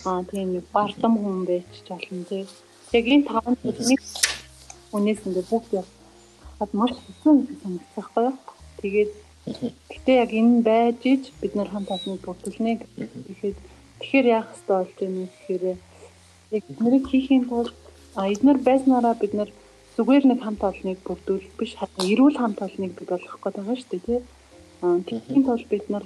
Аа тийм нэг бардам хүн байж болно тий. Яг энэ таван нэг хүнээс ингээд бүгд яг хад маш хэцүү байхгүй юу? Тэгээд Гэтэ яг энэ байж иж бид нар хамт олныг бүрдүүлнэ гэхэд тэгэхээр яах ёстой болж байна вэ гэхээр яг биднийг хийхийн тулд а эдгээр байснараа бид нар зүгээр нэг хамт олныг бүрдүүл биш хатан эрүүл хамт олныг бид болгох гээд байгаа шүү дээ тий. Тэгхийн тулд бид нар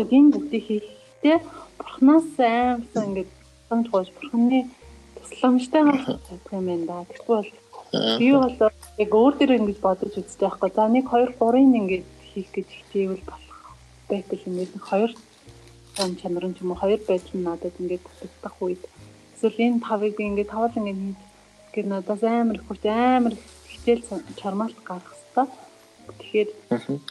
яг энэ бүгдийг хийхдээ бурхнаас аймсан ингээд санаж гоож бурхны тусламжтай чадах юм байна да. Тэгвэл Би бол яг өөр дээр ингэж бодож үздэг байхгүй. За нэг 2 3-ын ингэж хийх гэж хичээвэл болох байх юм нэг хоёр сан чанар юм уу хоёр байж надад ингээд тусдах үед. Эсвэл энэ тавыг би ингээд тавал ингээд гэр надаас амар их хүч амар хичээл чармаалт гарах хэвээр. Тэгэхээр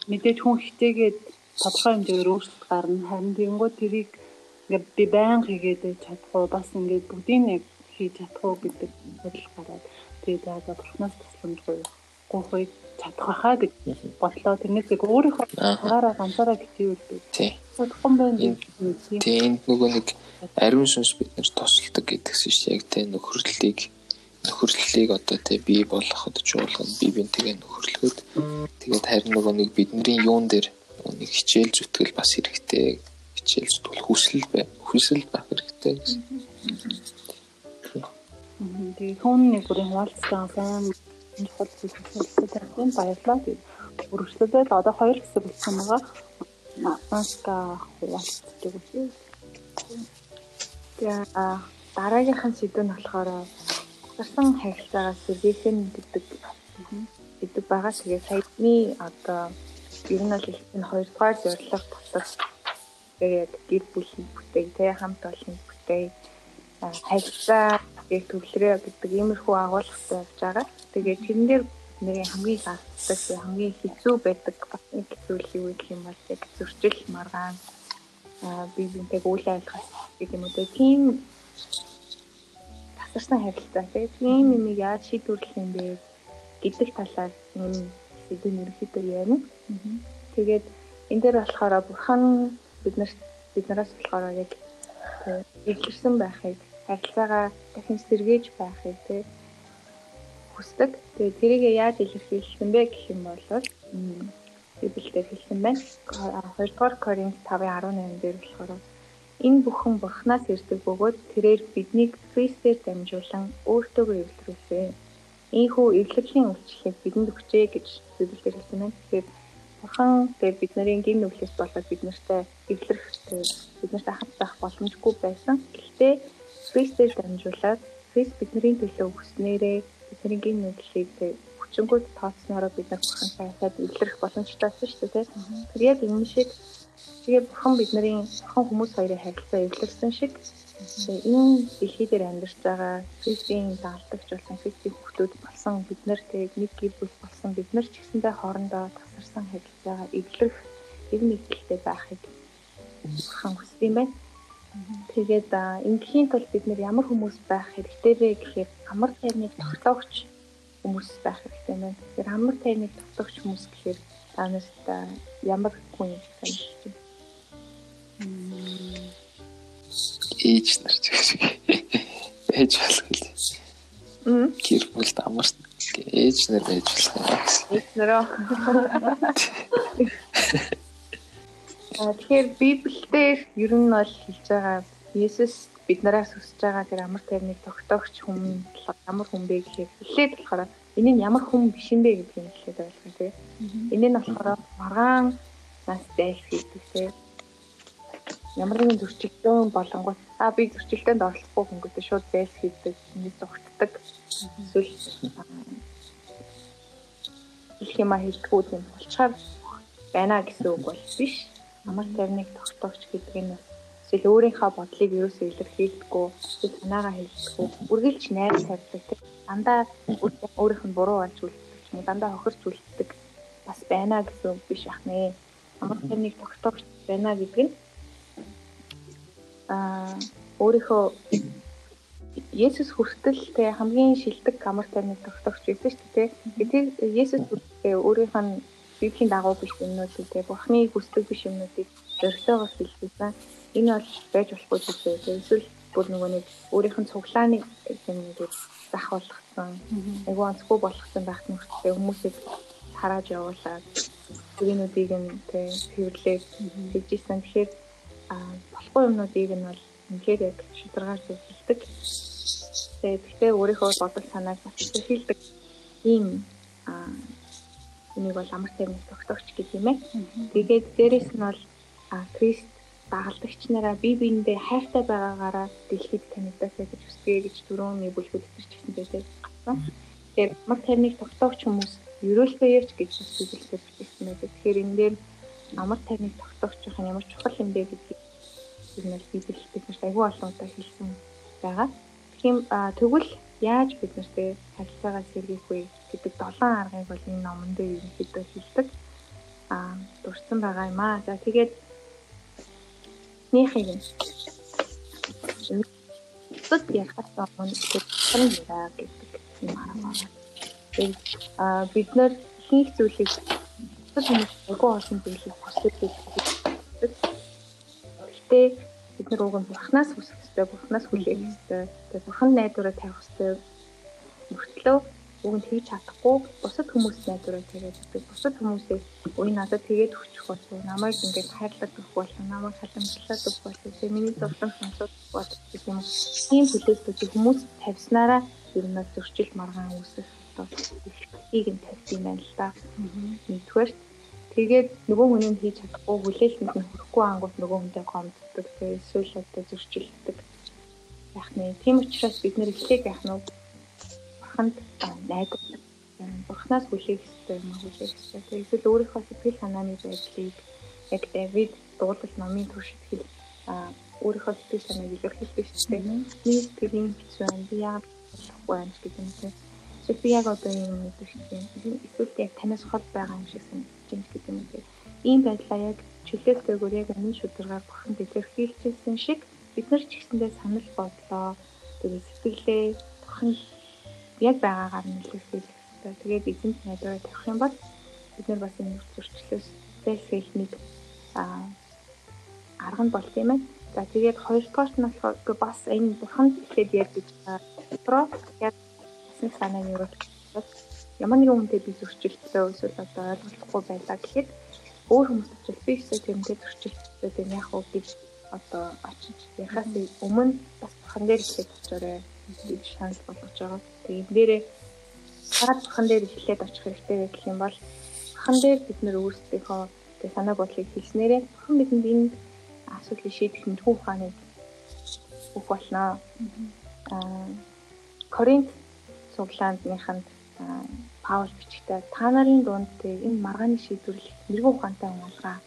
мэдээж хүн хичээгээд тодорхой хэмжээгээр өөрчлөлт гарна. Харин тэгэнгүүт тэрийг ингээд би байн хийгээд чадах уу бас ингээд бүгдийг нэг хийж чадах уу гэдэг бодол гараад тэгээд яагаад бурхнаас тусламжгүй гуйхыг чадах хаа гэж бодлоо. Тэрнээс яг өөрийнхөө цагаараа ганцаараа бичээвэл би. Тий. Бодхон байна. Тий энд нөгөө нэг ариун сүнс биднэр тусалдаг гэдгсэн чинь яг тэ нөхөрлөлийг нөхөрлөлийг одоо тэ бий болгоход чуулган бие бинтэйгээ нөхөрлөхөд тэгээд харин нөгөө нэг бидний юун дээр нэг хичээл зүтгэл бас хэрэгтэй хичээл зүтгэл хүсэл бай хүсэл байх хэрэгтэй гэсэн. Тэгээ түүний бүрийн хуваалцсан сайн чухал зүйлсүүд тавьсан баярлалаа. Тэгээ өргөжлөлөө одоо хоёр хэсэг болсон байгаа. Маска хуваалцдаг үү? Тэгээ дараагийнхан сэдв нь болохоор гарсан харилцаагаас вихен гэдэг гэдэг байгаа. Тэгээ саяны одоо ер нь бол энэ хоёрдугаар зорилго татах яг гэр бүл бүтээг те хамт олон бүтээг харилцаа яг төвлөрөө гэдэг иймэрхүү агуулгатай явж байгаа. Тэгээд тэрэн дээр бидний хамгийн гацдаг хамгийн хэцүү байдаг бас нэг зүйл юу гэх юм бол яг зөрчил маргаан би бинтэйг үйл ажиллагаа гэдэг юм уу тийм тасарсан харилцаа тийм юм яаж шийдвэрлэх юм бэ гэдэг талаар энэ сэдвийн ерөнхийдөө ярина. Тэгээд энэ дээр болохоор бурхан биднэрт биднээс болохоор яг эвлэрсэн байхыг харилцаагаа дахин сэргээж байхыг тий хүсдэг. Тэгээд тэрийг яаж илэрхийлэх юм бэ гэх юм бол Библиэлд хэлсэн байна. 2 дугаар Коринт 5:18 дээр болохоор энэ бүхэн бурхнаас ирдэг бөгөөд тэрээр биднийг Христээр дамжуулан өөртөөгөө эвлэрүүлсэн. Ийхүү эвлэлийн үйлчлэгийг бидэнд өгчээ гэж Библиэлд хэлсэн байна. Тэгэхээр бурхан тэгээд бид нарын гин нүглээс болоод бид нартай эвлэрэх бид нартай хамт байх боломжгүй байсан. Гэхдээ Христээр дамжуулаад Христ бидний төлөө өгснээрээ бидний гин нүглийг хүчингүүд тооцноороо бид нар бурхан сайхад эвлэрэх боломжтой байсан шүү дээ. Тэр яг энэ шиг тэгээ бурхан бидний бурхан хүмүүс хоёрын харилцаа эвлэрсэн шиг энэ дэлхий дээр амьдарч байгаа физикийн даалдагч болсон физикийн хүмүүс болсон бид нар тэг нэг гэр бүл болсон бид нар ч гэсэндээ хоорондоо тасарсан харилцаагаа эвлэрэх эв нэгдэлтэй байхыг бурхан хүсдэг юм байна. Тэгээд ингэхийн тулд бид нар ямар хүмүүс байх хэрэгтэй вэ гэхээр амар тайвныг тогтоогч хүмүүс байх хэрэгтэй байна. Тэгэхээр амар тайвныг тогтоогч хүмүүс гэхээр та нарт ямар хүн юм бэ? Ээж нар ч шиг. Ээж болох л. Гэр бүл амар ээж нар байж болох юм гэсэн. Ээж нараа. Тэгэхээр Библиэлд ер нь бол хэлж байгаа Есүс бид нараас хүсэж байгаа тэр амар тайвныг тогтоогч хүн ямар хүн бэ гэхээр хэлээд болохоор энэ нь ямар хүн биш юм бэ гэдгийг хэлээд байгаа тийм. Энэ нь болохоор маргаан нас дайс гэдэг тийм. Ямар нэгэн зөрчилдөөн болонгоо а би зөрчилдөөнд оролцохгүй хүн гэдэг шууд дайс хийдэг, нэг зүгтдэг. Эсвэл их юм хэлдэггүй юм болчоор байна гэсэн үг бол биш амар тайвныг тогтоогч гэдэг нь эсвэл өөрийнхөө бодлыг ерөөсөө илэрхийлдэггүй эсвэл санаагаа хэлдэггүй үргэлж найр тийм дандаа өөрийнх нь буруу болж үлддэг дандаа хохирч үлддэг бас байна гэсэн үг биш ах нэ. Амар тайвныг тогтоогч байна гэдэг нь аа өөрийнхөө Есүс хүртэл тэ хамгийн шилдэг амар тайвныг тогтоогч байсан шүү дээ. Тэгээд Есүс өөрийнх нь библийн дагуу биш юмнуудыг те бурхны хүсдэг биш юмнуудыг зоригтойгоос хэлсэн. Энэ бол байж болохгүй зүйл те эсвэл бүр нөгөө нэг өөрийнх нь цуглааныг юм гэж захиулгсан. Айгу онцгүй болгосон байх нөхцөлтэй хүмүүсийг харааж явуулаад тэрнүүдийг нь те хэвлээд хийжсэн. Тэгэхээр болохгүй юмнуудыг нь бол үнэхээр яг шударгаар зөвлөдөг. Тэгэхээр өөрийнхөө бодол санааг бас илэрхийлдэг ийм Энийг бол амар тайвныг тогтоогч гэх юм ээ. Тэгээд дээрэс нь бол Крист дагалдагч нараа бие биендээ хайртай байгаагаараа дэлхийд танигдаасаа гэж хүсдэг гэж дөрөв бүлгүүд төрч гисэн байдаг. Тэгээд амар тайвныг тогтоогч хүмүүс ерөөлтэй явж гэж зүйлсээр бичсэн байдаг. Тэгэхээр энэ дээр амар тайвныг тогтоогч байх нь ямар чухал юм бэ гэдгийг библиэд бид айгүй олон удаа хэлсэн байгаа. Тэгэхээр тэгвэл яаж бид нартэй харилцаагаа сэргийлэх вэ гэдэг долоон аргыг бол энэ номон дээр ерөнхийдөө хэлдэг. Аа дурсан байгаа юм аа. За тэгээд нөхийг нь Тэд яхад өмнө тэр яриа гэдэг юм аа. Тэгээд аа бид нар хийх зүйлийг тэр хүмүүс агуу олон зүйлийг хүсэж байдаг. Гэтэ бид нар уг нь бурхнаас хүсэх хэрэгтэй, бурхнаас хүлээх хэрэгтэй. Тэгээд бурхан найдвараа тавих хэрэгтэй. Мөртлөө нь хийж чадахгүй бусад хүмүүс найдвараа тавиад байдаг. Бусад хүмүүсээ ой надад тэгээд өгчих болов? Намайг ингээд хайрлаад өгөх болов? Намайг халамжлаад өгөх болов? Тэгээд миний зовлон сонсоод болов гэх юм. Тийм хүлээлтүүдийг хүмүүс тавьснараа ер нь зөрчил маргаан үүсэх одоо ихийг нь тавьсан байна л да. Нэгдүгээр Тэгээд нөгөө хүний хийж чадахгүй хүлээлтэнд нь хүрэхгүй ангууд нөгөө хүнтэй гомддог. Тэгээд эсвэл одоо зөрчилддөг. Яах нэ. Тийм учраас бид нэр эхлэх яах нь бурханд найдвартай. Бурханаас хүлээх хэрэгтэй юм хүлээх хэрэгтэй. Эсвэл өөрийнхөө сэтгэл санааны байдлыг яг Давид дуулал номын туршид а өөрийнхөө сэтгэл санааг илэрхийлдэг дээ. Миний сэтгэлийн хэцүү байна. Би яагаад болохгүй байна гэдэг юм те. Эсвэл би яг одоо юм мэдвч юм. Эсвэл яг танаас хол байгаа юм шиг санагдаж байна гэдэг юм те. Ийм байдлаа яг чөлөөтэйгээр яг өмнө шударгаар бурхан илэрхийлжсэн шиг бид нар ч гэсэндээ санал бодлоо. Тэгээд сэтгэлээ бурхан яг байгаагаар нь илэрхийлэх хэрэгтэй. Тэгээд эзэнт найдвараа тавих юм бол бид нар бас энэ зөрчлөөс self-help нэг а арга нь болт юм байна. За тэгээд хоёрдугаар нь болохоор бас энэ бурханд ихэд ярьж байгаа. Яг нэг санааг юу ямар нэгэн хүнтэй би зөрчилдөө эсвэл одоо ойлголцохгүй байлаа гэхэд өөр хүмүүст ч би ихсээ тэрнтэй зөрчилдөө тийм яг уу гэж одоо очиж яхаас өмнө бас бурхан дээр ихэд очоорой гэж санал болгож байгаа. Тэгээд дээрээ хараад бурхан дээр ихэд очих хэрэгтэй гэх юм бол бурхан дээр бид нөр өөрсдийнхөө тэг санаа бодлыг хэлснээрээ бурхан бидэнд энэ асуудлыг шийдэх мэдхүү ухааныг өгөх болно. Аа Коринт цуглаандныханд Паул бичгтээ та нарын дунд энэ маргааны шийдвэрлэх мэрэгүү ухаантай уналгаа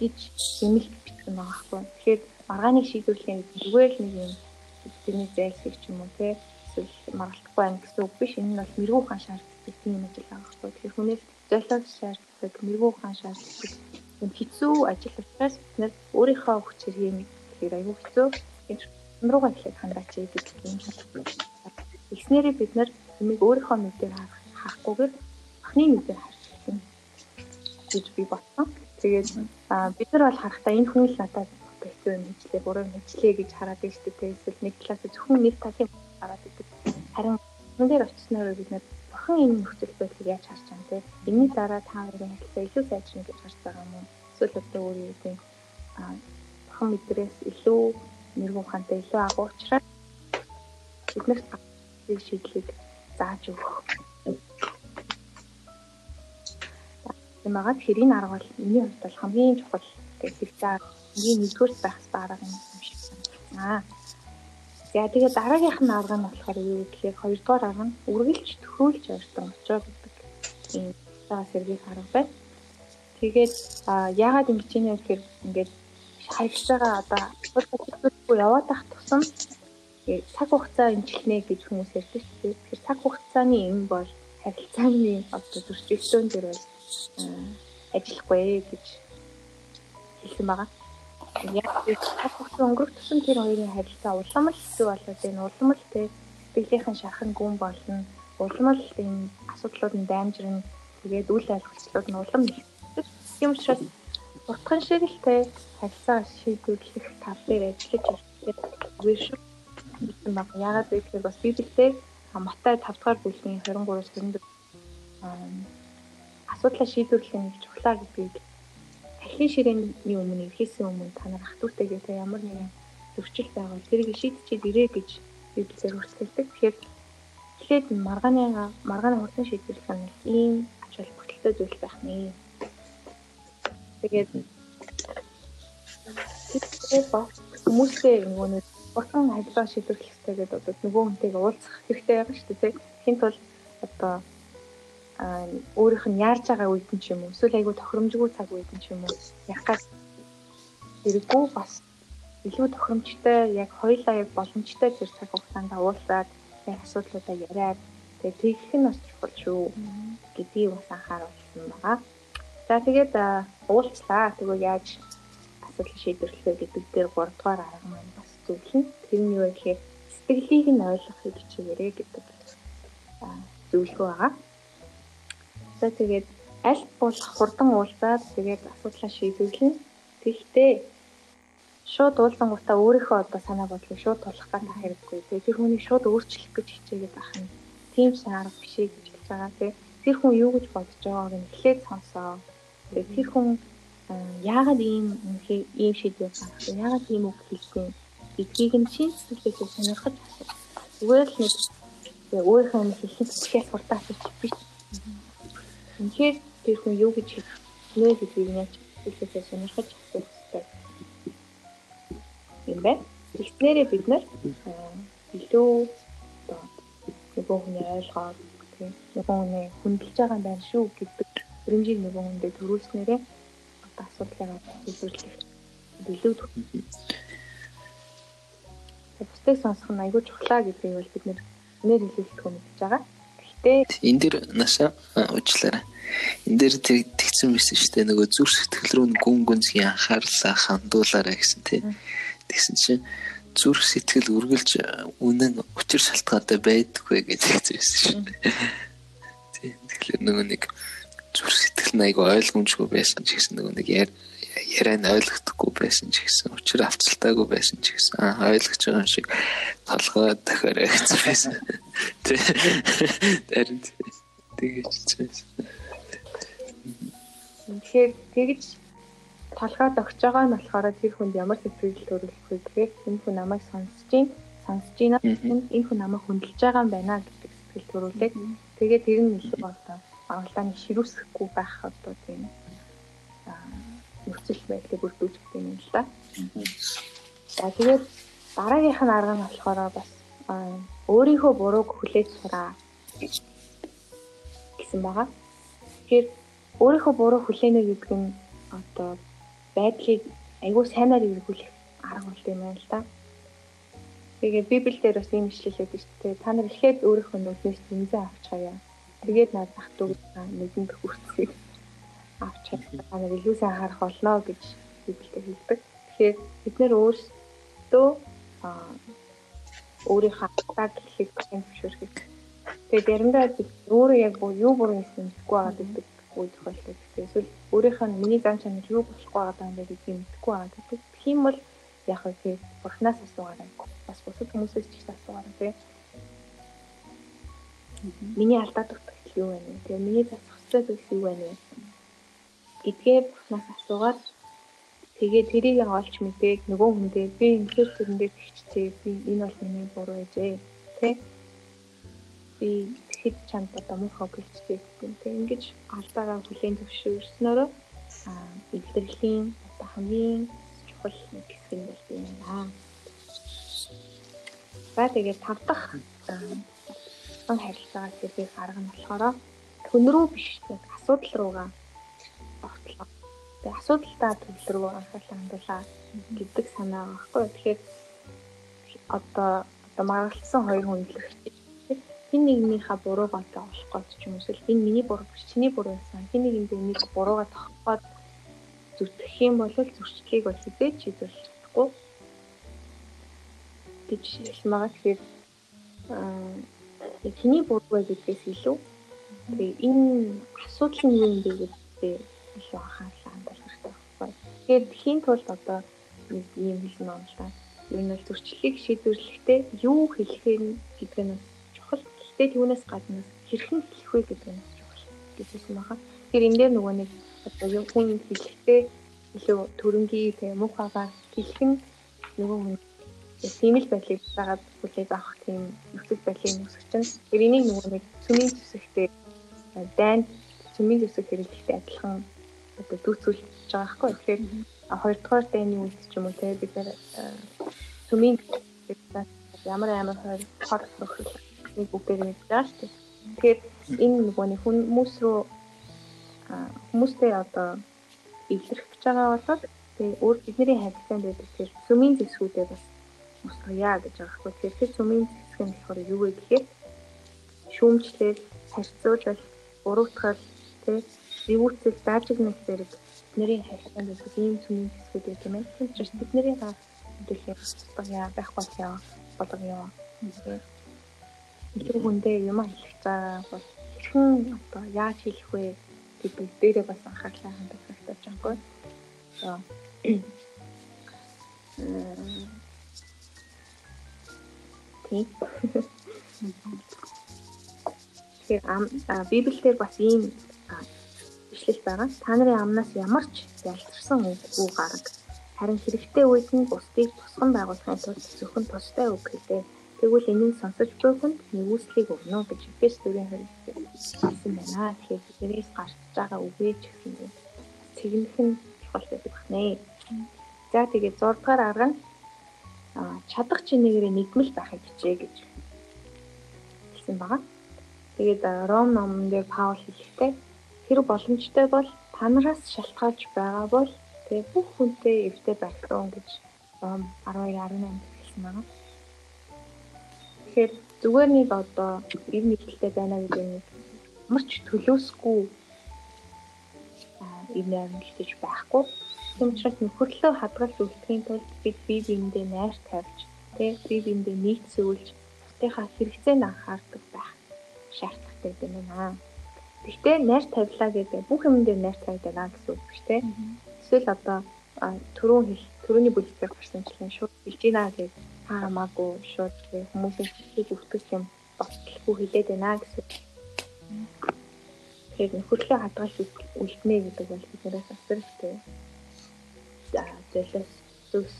гэж нэмэлт бичсэн байгаа хгүй. Тэгэхээр маргааны шийдвэрлэхийн зүгээр л нэг юм бидний зайлсхийх ч юм уу те эсвэл маргалтахгүй байна гэсэн үг биш. Энэ нь бол мэрэгүү ухаан шаарддаг тийм ажил байгаа хгүй. Тэгэхээр хүнээс золиос шаарддаг мэрэгүү ухаан шаарддаг юм хэцүү ажил учраас бид нэр өөрийнхөө хүч хэргийг тэгэхээр аюу хэцүү энэ руугаа ихлэх хандаач гэж юм. Эхнэрээ бид нэр юмыг өөрийнхөө мэдээр харахгүйгээр ахны мэдээр харж гэж би бодсон. Тэгээд бид нар бол харахтаа энэ хүн л надад хийлээ, буруу юм хийлээ гэж хараад шүү дээ. Эсвэл нэг талаас зөвхөн нэг талын хараад идэг. Харин хүн дээр очсноор бид нар бурхан энэ нөхцөл байдлыг яаж харж байгаа те. Энийний дараа та хоёрын харилцаа илүү сайжрна гэж харж байгаа юм уу? Эсвэл одоо өөрөө тийм бурхан мэдрээс илүү мэрэгүү ухаантай илүү агуу учраас биднэрт шийдлийг зааж өгөх. Тэгэхээр энэ арга бол миний хувьд хамгийн чухал гэж хэлж байгаа. Миний нэгдүгээр байх арга юм шиг санагдана. За тэгээд дараагийнх нь арга нь болохоор юу гэхээр хоёрдугаар арга нь үргэлж төхөөлж ойртон очоо гэдэг ийм цаа сэргийх арга байна. Тэгээд яагаад ингэж юм гэхээр ингээд хаягдж байгаа одоо хөдөлгөөн яваад тах тусам цаг хугацаа эмчилнэ гэж хүмүүс ярьдаг шүү дээ. Тэгэхээр цаг хугацааны юм бол харилцааны одоо зөрчилдөөн дээр бол ажиллахгүй гэж хэлсэн байгаа. Яг цаг хугацаа өнгөрөх тусам тэр хоёрын харилцаа улам л хэцүү болоод энэ улам л тэг сэтгэлийнхэн шархан гүн болно. Улам л энэ асуудлууд нь даймжирна. Тэгээд үйл ойлголцлууд нь улам нэгтгэж. Тийм учраас утхан шиг л тэг харилцаа шийдвэрлэх тал дээр ажиллаж үгүй шүү баг. Яагаад вэ гэхээр бас Библиэд Матай 5 дугаар бүлгийн 23-аас 24 асуудлаа шийдвэрлэх нь чухлаа гэдгийг дахин ширээний өмнө эрхээсээ өмнө та нар утэйгээ та ямар нэгэн зөрчил байвал тэрийг шийдчихэд ирээ гэж Библиэр хүртэлдэг. Тэгэхээр эхлээд маргааны маргааны хурдан шийдвэрлэх нь ийм ач холбогдолтой зүйл байх нэ. Тэгээд тэгээд хүмүүсээ нөгөө нэг бурхан ажиллаа шийдвэрлэх хэрэгтэй гэдэг одоо нөгөө хүнтэйгээ уулзах хэрэгтэй байгаа шүү дээ. Хин тул одоо өөрийнх нь яарж байгаа үед нь ч юм уу эсвэл айгүй тохиромжгүй цаг үед нь ч юм уу яг гад хэрэггүй бас илүү тохиромжтой яг хоёулаа яг боломжтой тэр цаг хугацаанд уулзаад яг асуудлуудаа яриад тэгээ тэгэх нь бас чухал шүү гэдгийг бас анхааруулсан байгаа. За тэгээд уулзлаа. Тэгвэл яаж асуудал шийдвэрлэх вэ гэдэг дээр 3 дугаар арга маань зөвлөн тэр нь юу гэхээр сэтгэлийг нь ойлгохыг хичээгээрэй гэдэг зөвлөгөө байгаа. За тэгээд аль болох хурдан уулзаад тэгээд асуудлаа шийдвэрлэн. Тэгэхдээ шууд уулзангуудаа өөрийнхөө одоо санаа бодлыг шууд тулах гэх хэрэггүй. Тэгээд тэр хүнийг шууд өөрчлөх гэж хичээгээд байх нь тийм шаарга биш гэж хэлж байгаа. Тэгээд тэр хүн юу гэж бодож байгааг нь эхлээд сонсоо. Тэгээд тэр хүн яагаад ийм ийм шийдвэр гаргах вэ? Яагаад ийм үг хэлсэн? гэдгийг нь шин сэтгэлээсээ сонирхож зүгээр л нэг өөрийнхөө хэлсэн сэтгэлээс хурдаас биш. Үнэхээр тэр хүн юу гэж хэлнэ гэдгийг нь яаж сэтгэлээсээ сонирхож асуух хэрэгтэй. Юм байна. Тэгснээрээ бид нар илүү одоо нөгөө хүний ойлгоод тийм нөгөө хүний хүндэлж байгаа юм байна шүү гэдэг хөрөмжийг нөгөө хүндээ төрүүлснээрээ одоо асуудлыг шийдвэрлэх илүү бусдыг сонсох нь айгүй чухлаа гэдгийг бол бид нэр хэлүүлэх юм гэж байгаа. Гэхдээ энэ дэр наша уучлаарай. Энд дээр тэгсэн шүү дээ. Нөгөө зүрх сэтгэл рүү гүн гүнзгий анхаарлаа хандуулаарай гэсэн тий. Тэгсэн чинь зүрх сэтгэл үргэлж үнэн учир шалтгаатай байдаггүй гэж хэлсэн шүү дээ. Тий. Тэгэхээр нөгөө нэг зүрх сэтгэл айгүй ойлгомжгүй байсан ч гэсэн нөгөө нэг яриа нь ойлгохдоггүй байсан ч гэсэн учир авцалтаагүй байсан ч гэсэн аа ойлгож байгаа юм шиг толгой дахиараа гэсэн байсан. Тэ. Тэрэн тэгэж байсан. Тэгэхээр тэгж толгойд огч байгаа нь болохоор тэр хүнд ямар сэтгэл төрүүлэх вэ гэхээр энэ хүн намайг сонсож гин сонсож гин энэ хүн намайг хүндэлж байгаа юм байна гэдэг сэтгэл төрүүлээд тэгээд тэр нь илүү одоо агуулгааны ширүүсэхгүй байх одоо тийм нөхцөл байдлыг бүрдүүлж гэдэг юм л да. За тэгээд дараагийнх нь арга нь болохоор бас өөрийнхөө бурууг хүлээж сураа гэсэн байгаа. Тэгэхээр өөрийнхөө буруу хүлээнэ гэдэг нь одоо байдлыг айгүй сайнаар эргүүлэх арга болт юм байна л да. Тэгээ Библиэлд бас ийм ишлэлээд шүү дээ. Та нар ихэд өөрийнхөө нүднээс тэмцээ авч хаяа. Тэгээд над зах дүүг нүдэнд хүртсийг авч нар илүү сайн харах болно гэж Библиэлд хэлдэг. Тэгэхээр бид нэр өөрсдөө өөрийнхөө хатаг хэлхийг зөвшөөрөх. Тэгээд заримдаа өөрөө яг юу бүрэн мэдэхгүй байгаа гэдэг үе тохиолдол. Эсвэл өөрийнх нь миний зам чанар юу болохгүй байгаа юм бэ гэдгийг мэдэхгүй байгаа гэдэг. Юм бол яг хөө тий бурхнаас асуугаарай. Бас бусад хүмүүсээс ч их асуугаарай тий. Миний алдаад өгөх юу вэ? Тэгээ миний засах зүйлс юу вэ? Гэдгээ бурхнаас асуугаад тэгээ тэрийг олж мэдээг нөгөө хүндээ би энэ төрөндөө тэгчтэй би энэ бол миний буруу ээжээ тий би хэд чамд одоо мөнхөө гэлцтэй гэх юм. Ингэж алдаагаа хүлээн зөвшөөрснөөрөө аа илэрхлийн одоо хамгийн чухал нэг хэсэг нь бол юм байна. За тэгээд тав дахь сан харилцаагаа зэрэг арга нь болохоор хүн рүү биш асуудал руугаа. Тэгээд асуудалтай төвлөр рүү анхаарлаа хандуулаа гэдэг санаа байхгүй. Тэгэхээр одоо одоо маргалцсан хоёр хүн илэрхий хин нэгнийхээ бурууг олж олох гэж ч юм эсвэл энэ миний буруу биш чиний буруу байсан. Хин нэгэндээ нэг буруугаа тоххоод зүтгэх юм бол зөрчлийг бол хизээч чадахгүй гэж байгаа. Тэгэхээр аа чиний буруу гэдгээс илүү тэгээ энэ асуудал нь юу юм бэ гэдэгтээ илүү хэрэгтэй Тэгэхээр хин тулд одоо нэг юм хэлсэн юм л та. Энэ бол зөрчлийг шийдвэрлэхдээ юу хэлэхээр гэдэг нь Гэхдээ түүнээс гадна хэрхэн хэлэх вэ гэдэг нь чухал гэж хэлсэн байгаа. Тэгэхээр энэ дээр нөгөө нэг одоо юу хүн хэлэхдээ илүү төрөнгийн тэгээ мөнх хагаа хэлэх нь нөгөө хүн тийм л байдлыг дагаад хүлээж авах тийм нөхцөл байдлыг үүсгэж чинь. Тэр энийг нөгөө нэг цөмийн зүсэгтэй дайнд цөмийн зүсэг хэрэглэхтэй адилхан одоо дүүцүүлж байгаа байхгүй. Тэгэхээр хоёрдугаар дайны үед ч юм уу тэгээ бид нэр цөмийн ямар ямар хор хор нэг бүгдээр байгаа шүү дээ. Тэгэхээр энэ нөгөө нэг хүмүүс рүү хүмүүстэй одоо илэрхэж байгаа болоод тэгээ өөр бидний харилцаанд байдаг тэр сүмийн зэсгүүдээ бас устгая гэж байгаа хгүй. Тэгэхээр тэр сүмийн зэсг нь болохоор юу вэ гэхээр шүүмжлэл, харьцуулал, буруутгал, тэг эвүүцэл, даажигнах зэрэг бидний харилцаанд байдаг ийм сүмийн зэсгүүд байх юм. Тэр чинь бидний га хэлэх устгая байхгүй болоо болгоё. Тэгэхээр илүү хүндээ юм хэлэх цаа бол хэрхэн одоо яаж хэлэх вэ гэдэг дээрээ бас анхаарлаа хандуулах хэрэгтэй жаагүй. Аа. Тэг. Тэгэхээр ам Библиэлд бас ийм ишлэл байгаа. Та нарын амнаас ямар ч ялцсан үг гараг. Харин хэрэгтэй үед нь бусдыг тусган байгуулахын тулд зөвхөн тустай үг хэлээ Тэгвэл энийг сонсож буй хүнд нэгүслийг өгнө гэж Эфес 4-ийн 20-д хэлсэн байна. Тэгэхээр биднээс гарч байгаа үгээ ч гэсэн цэгнэх нь чухал байдаг байна. За тэгээд 6 дугаар арга нь чадах чинээгээр нэгмэл байхыг хичээ гэж хэлсэн байгаа. Тэгээд Ром номон дээр Паул хэлэхдээ тэр боломжтой бол та нараас шалтгаалж байгаа бол тэгээ бүх хүнтэй байх руу гэж ном 12 18 хэлсэн байна. Тэгэхээр зүгээр нэг одоо ив нэгтэй байна гэдэг нэг марч төлөөсгүй ив найрамдалж байхгүй. Тийм учраас нөхөрлөө хадгалж үлдэхийн тулд бид бие биендээ найр тавьж, тэг бие биендээ нийцүүлж, бусдынхаа хэрэгцээнд анхаардаг байх шаардлагатай юм байна. Гэхдээ найр тавилаа гэдэг бүх юм дээр найр тавьдаг гэсэн үг биш те. Эсвэл одоо түрүүн хэл түрүүний бүлэгтэр гарсанчлан шууд хэлж ийна гэж хаамаагүй шууд хүмүүсийн хэлж өгөх юм бодлохгүй хэлээд байна гэсэн. Тэгэхээр нөхөрлөө хадгалж үлднэ гэдэг бол биднээс асарчтэй. За зөвлөс зүс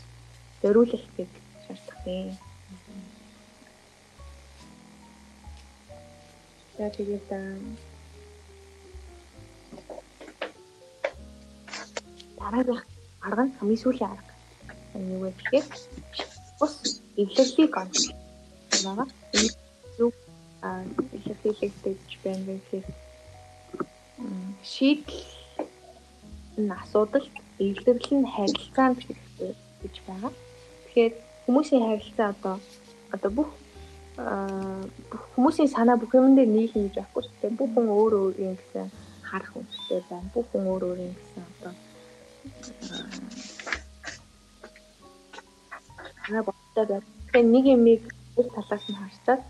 зориулах гэж шаардах юм. За тэгээд дараагийнх арга нь хамгийн сүүлийн арга. Юу вэ гэхээр бус эвлэрлийг олж байгаа. Энэ зөв эвлэрлэгдэж байна гэхээр шийдэл нь асуудал эвлэрэл нь харилцаанд гэж байгаа. Тэгэхээр хүмүүсийн харилцаа одоо одоо бүх хүмүүсийн санаа бүх юм дээр нийлнэ гэж байхгүй шүү дээ. Бүх хүн өөр өөр юм гэсэн харах үнэтэй байна. Бүх хүн өөр өөр юм гэсэн одоо санаа бодтой байна. Тэгэхээр нэг юмыг нэг талаас нь харцаад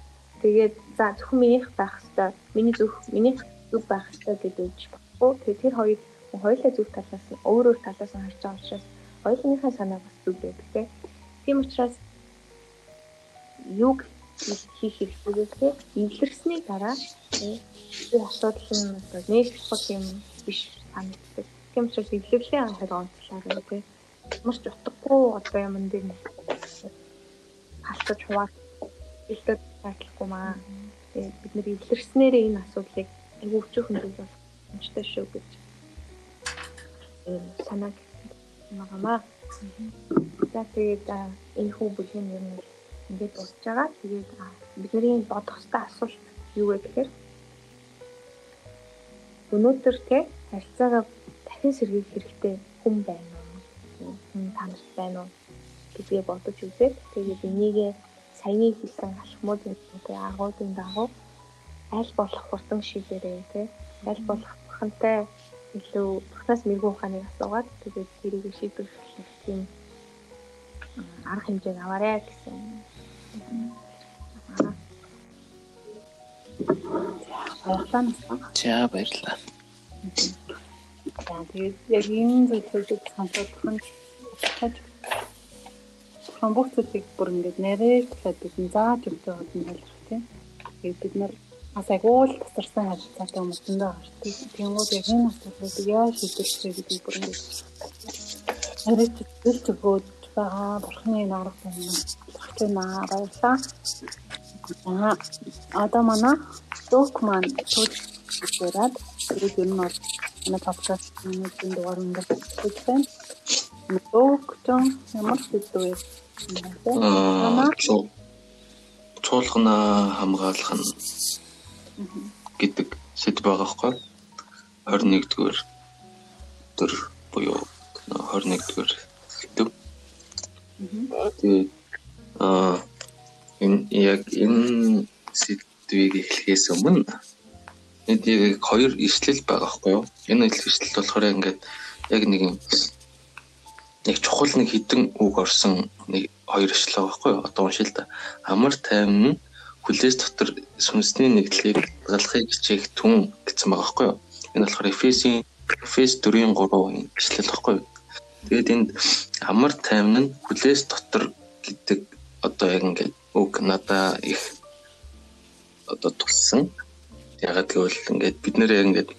тэгээд за зөвхөн минийх байх хэвээр миний зөв миний зөв байх хэвээр гэдэг үгч баггүй. Тэгээд тэр хоёр хоёулаа зөв талаас нь өөр өөр талаас нь харж байгаа учраас хоёулынхаа санаа бас зөв байдаг тийм учраас юг хийх хэрэгтэй гэхээр эвлэрсний дараа тэр асуудал нь одоо нэг чухал юм биш санагддаг. Тийм учраас эвлэрлээ анхаар онцлоо гэх тийм маш утгагүй одоо юм дээр халтаж хуваа илтгэж байдлахгүй маа. Тэгээд бид нэр эвлэрснээр энэ асуудлыг айгүй өчөөхөн зүйл бол юмчтай шүү гэж санааг магамаа. За тэгээд энэ хүү бүлгийн юм ингээд дуусж байгаа. Тэгээд бидний бодох ёстой асуулт юу вэ гэхээр өнөөдөр те харилцаагаа дахин сэргийлэх хэрэгтэй хүн байна уу? Хүн танарт байна уу? гэдгийг бодож үзээд тэгээд энийг саяны хэлсэн алхмуудын те агуудын дагуу аль болох хурдан шийдээрэй те аль болох бурхантай илүү бурхнаас мэрэгүү ухааныг асуугаад тэгээд тэрийг шийдвэрлэх тийм арга хэмжээг аваарэ гэсэн. Баярлалаа. За баярлалаа. За тэгээд яг энэ зүйлийг сонсох нь бүх зүйлийг бүр ингээд нэрээр талаад бид зааж байгаад нь ойлгох тийм. Тэгээд бид нар бас агуул тасарсан зөндөө байгаа шүү дээ. Тэнгүүд яг энэ асуудлыг яаж шийдэх вэ гэдгийг бүр ингээд арайч зөвлөж өгөөд байгаа бурхны норог байна. Баярлаа. Аа одоо манай док маань төгсөрөөд тэгээд ер нь бол манай подкаст миний дугаар ингээд хийж байна. Ч ямар сэдвээ Аа чуулгана хамгаалах нь гэдэг сэдв байгаа хгүй. 21 дэх төр буюу 21 дэх сэдв Тэгээд аа энэ яг энэ сэдвийг эхлэхээс өмнө энд яг хоёр ишлэл байгаа байхгүй юу? Энэ ишлэл болохоор ингээд яг нэг юм нэг чухал нэг хідэн үг орсон нэг хоёр ишлэл байхгүй юу? Одоо уншил та. Амар тайван хүлээс дотор сүнсний нэгдлийг галахыг хичээх түн гэсэн байгаа байхгүй юу? Энэ болохоор Эфесийн Эфес 4-ийн 3 ишлэл байхгүй юу? Тэгээд энд амар тайван нь хүлээс дотор гэдэг одоо яг ингээд үг надаа их одоо тулсан. Ягаад гэвэл ингээд бид нэр ингээд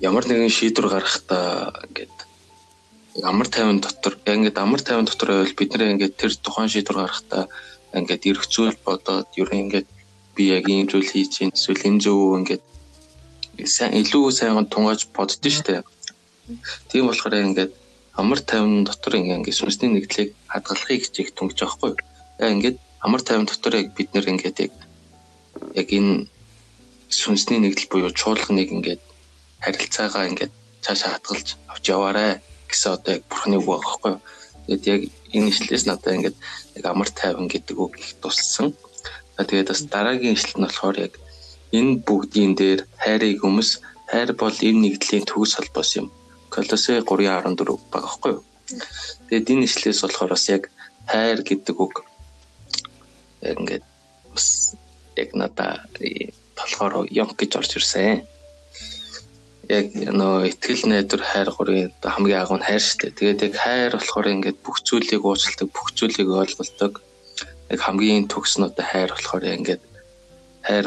ямар нэгэн шийдвэр гаргахдаа ингээд амар тайван дотор яг ингээд амар тайван дотор байвал бид нэр ингээд тэр тухайн шийдвэр гаргахдаа ингээд эргцүүл бодоод ер нь ингээд би яг ийм зүйл хийж чинь эсвэл энэ зөв ингээд сайн илүү сайн тунгааж боддөө штэ Тийм болохоор ингээд амар тайван дотор ингээд сүнсний нэгдлийг хадгалахыг хичээх тунгаж байгаа хгүй. Яг ингээд амар тайван дотор яг бид нэр ингээд яг яг энэ сүнсний нэгдэл буюу чуулганыг ингээд харилцаагаа ингээд цаашаа хатгалж авч яваарэ гэсэн одоо яг бурхны үг байхгүй юу. Тэгээд яг энэ ишлээс надад ингээд яг амар тайван гэдэг үг их туссан. Тэгээд бас дараагийн ишлэл нь болохоор яг энэ бүгдийн дээр хайрыг өмс хайр бол энэ нэгдлийн төгс холбоос юм. Колосе 3:14 байгаа байхгүй юу. Тэгээд энэ ишлээс болохоор бас яг хайр гэдэг үг яг ингээд бас яг надаа болохоор юм гэж орж ирсэн яг нөө ихтгэл найдвар хайр гурийн хамгийн агуу нь хайр шүү дээ. Тэгээд яг хайр болохоор ингээд бүх зүйлийг уучлалдаг, бүх зүйлийг ойлголдог. Яг хамгийн төгс нь одоо хайр болохоор ингээд хайр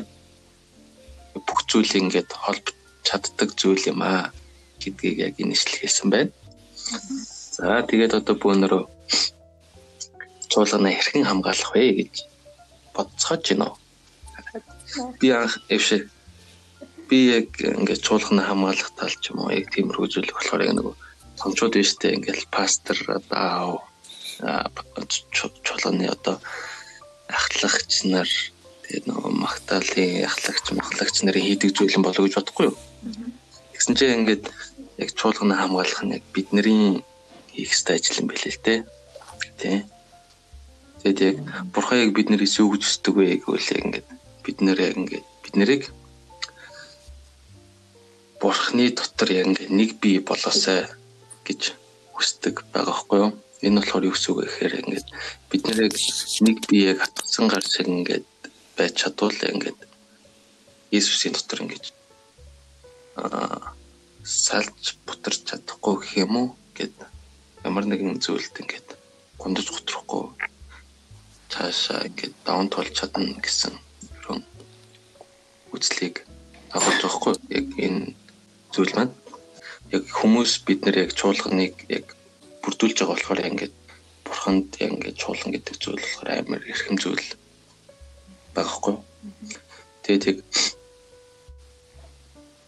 бүх зүйлийг ингээд холбож чаддаг зүйл юм аа гэдгийг яг энэ ишлэл хэлсэн байна. За тэгээд одоо бөөнөрөө чуулгана хэрхэн хамгаалах вэ гэж бодцоож байна. Би анх эвшээ би яг ингээд чуулганы хамгаалах тал ч юм уу яг тиймэрхүү зүйл болохоор яг нэг томчууд биш үү ингээд пастор одоо чуулганы одоо ахлагч нар тэгээд нөгөө магтаалын ахлагч махлагч нарын хийдэг зүйл болов гэж бодохгүй юу. Тэгсэн чинь ингээд яг чуулганы хамгаалах нь яг бидний хийх ёстой ажил юм билээ л дээ. Тэ. Тэгээд яг бурхан яг биднээс юу гэж хүсдэг вэ гэвэл яг ингээд бид нэр яг ингээд бид нарыг бурхны дотор яг ингээ нэг бие болоосай гэж хүсдэг байгаа хгүй юу. Энэ болохоор юу гэсэн үг гэхээр ингээд бид нэрийг нэг биеийг хатсан гар шиг ингээд байж чадвал ингээд Иесусийн дотор ингээд аа салж бутарч чадахгүй гэх юм уу гэд ямар нэгэн зүйлд ингээд гомдож готрахгүй цаашаа ингээд даун тулж чадна гэсэн үзлийг агуулж байгаа хгүй яг энэ зүйл маань яг хүмүүс бид нэр яг чуулганыг яг бүрдүүлж байгаа болохоор ингээд бурханд яг ингээд чуулган гэдэг зүйл болохоор амар эрхэм зүйл байгаа хгүй. Тэгээд яг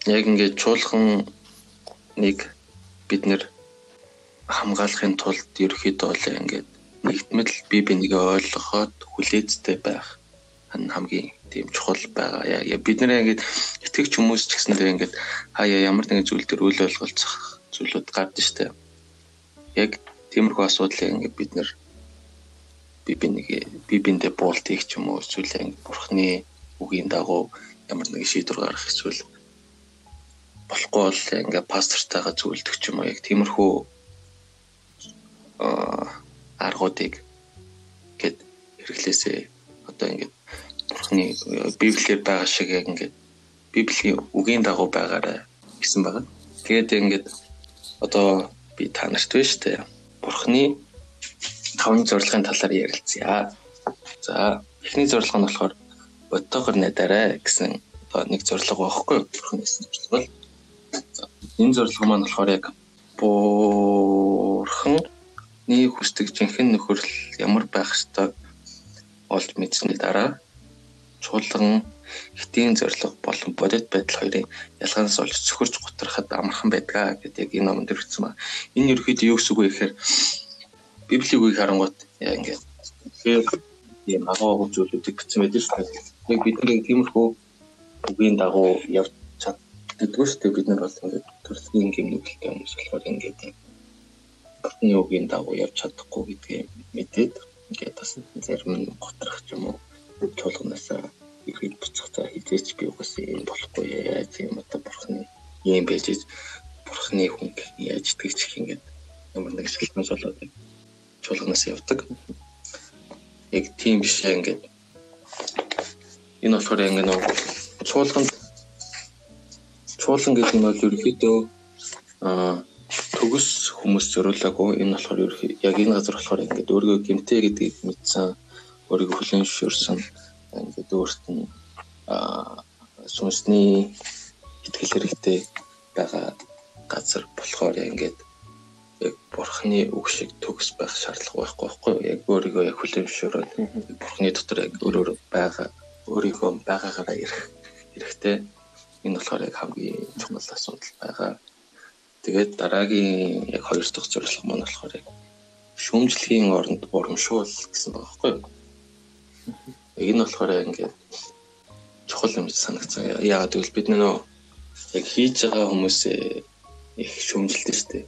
яг ингээд чуулганыг бид нэр хамгаалахын тулд ерөөхдөө бол ингээд нэгтмэл бие бинийг ойлгоход хүлээцтэй байх хамгийн тийм чухал байгаа. Яг бид нэр ингээд итгэгч хүмүүс ч гэсэндээ ингээд хаяа ямар нэгэн зүйл төр үйл ойлголцох зүйлүүд гардаг штэ. Яг тиймэрхүү асуудлыг ингээд бид нэр би бинийг би биндээ буултыг ч юм уу эсвэл ингээд бурхны үгийн дагуу ямар нэгэн шийдвэр гаргах эсвэл болохгүй бол ингээд пастортайгаа зөвлөдөг ч юм уу яг тиймэрхүү аргуудыг гээд хэрэглээсээ одоо ингээд бурхны библиэр байгаа шиг яг ингээд библийн үгийн дагуу байгаарай гэсэн байгаа. Тэгээд ингээд одоо би та нарт байна шүү дээ. Бурхны таван зорилгын талаар ярилцъя. За эхний зорилго нь болохоор бодтойгоор найдарай гэсэн одоо нэг зорилго байхгүй? Бурхны зорилго бол. Энэ зорилго маань болохоор яг бурхны хүсдэг жинхэнэ нөхөрл ямар байх ёстойг олж мэдсэний дараа чуулган хитийн зориг болон бодит байдал хоёрын ялгаанаас олж цөхөрж гутрахад амархан байдгаа гэдэг энэ номонд ирсэн ба. Энэ ерөөхдөө юу гэсэн үг вэ гэхээр Библийн үгийг харангуут яа ингээд ийм агуу зүйлүүдийг бичсэн байдаг шүү дээ. Яг бидний тиймэрхүү үгийн дагуу явж чаддаггүй шүү дээ. Бид нар бол ингээд төрөлхийн гимнүгэлтэй хүмүүс болохоор ингээд бидний үгийн дагуу явж чадахгүй гэдгийг мэдээд ингээд бас зарим нь готрох юм уу чуулганаас ихэд буцах за хизээч би угсаа юм болохгүй яаж юм одоо бурхны юм байж бурхны хүн яаж итгэж их ингээд ямар нэг шилмэс болоод чуулганаас явдаг. Яг тийм биш ингээд энэ болохоор ингээд нэг чуулган чуулган гэдэг нь бол ерөөхдөө аа төгс хүмүүс зориулаагүй энэ болохоор яг энэ газар болохоор ингээд өөрийгөө гэмтэй гэдгийг мэдсэн өөрийгөө хүлээн зөвшөөрсөн. Ингээд өөрт нь сүнсний итгэл хэрэгтэй байгаа газар болохоор ингээд яг бурхны үг шиг төгс байх шаардлага байхгүй байхгүй яг өөрийгөө яг хүлээн зөвшөөрөөд бурхны дотор яг өөрөөр байгаа өөрийгөө байгаагаараа ирэх хэрэгтэй. Энэ болохоор яг хамгийн чухал асуудал байгаа. Тэгээд дараагийн яг хоёр дахь зорилго маань болохоор яг шүүмжлэгийн оронд урамшуул гэсэн байгаа байхгүй юу Энэ болохоор ингээд чухал юм санагцсан. Яагаад гэвэл бид нөө яг хийж байгаа хүмүүсээ их шөмжилдэж штэ.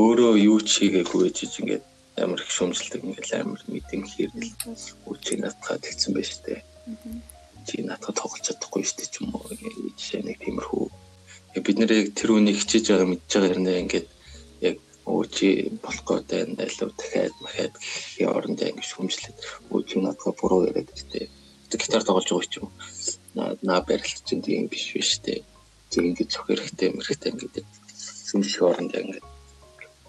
Өөрөө юу ч хийгээгүй гэж ингээд амар их шөмжилдэг ингээд амар мэдэн хэрнэл үчиг натгаа тэгсэн байж штэ. Чи натгаа тоглож чадахгүй штэ ч юм уу жишээ нэг тиймэрхүү. Бид нэр яг тэр үнийг хичээж байгаа мэдж байгаа юм ингээд өөчи болохгүй тань дайлуу дахиад махад гэхийн оронд ингэ шүмжлээд өөчи надад буруу яриад штэ. Гитар тоглож байгаа ч юм. Наа барилт чинь тийм биш биш штэ. Тэг ингэ цох хэрэгтэй мэрэгтэй ингэ шүмжлэх оронд ингэ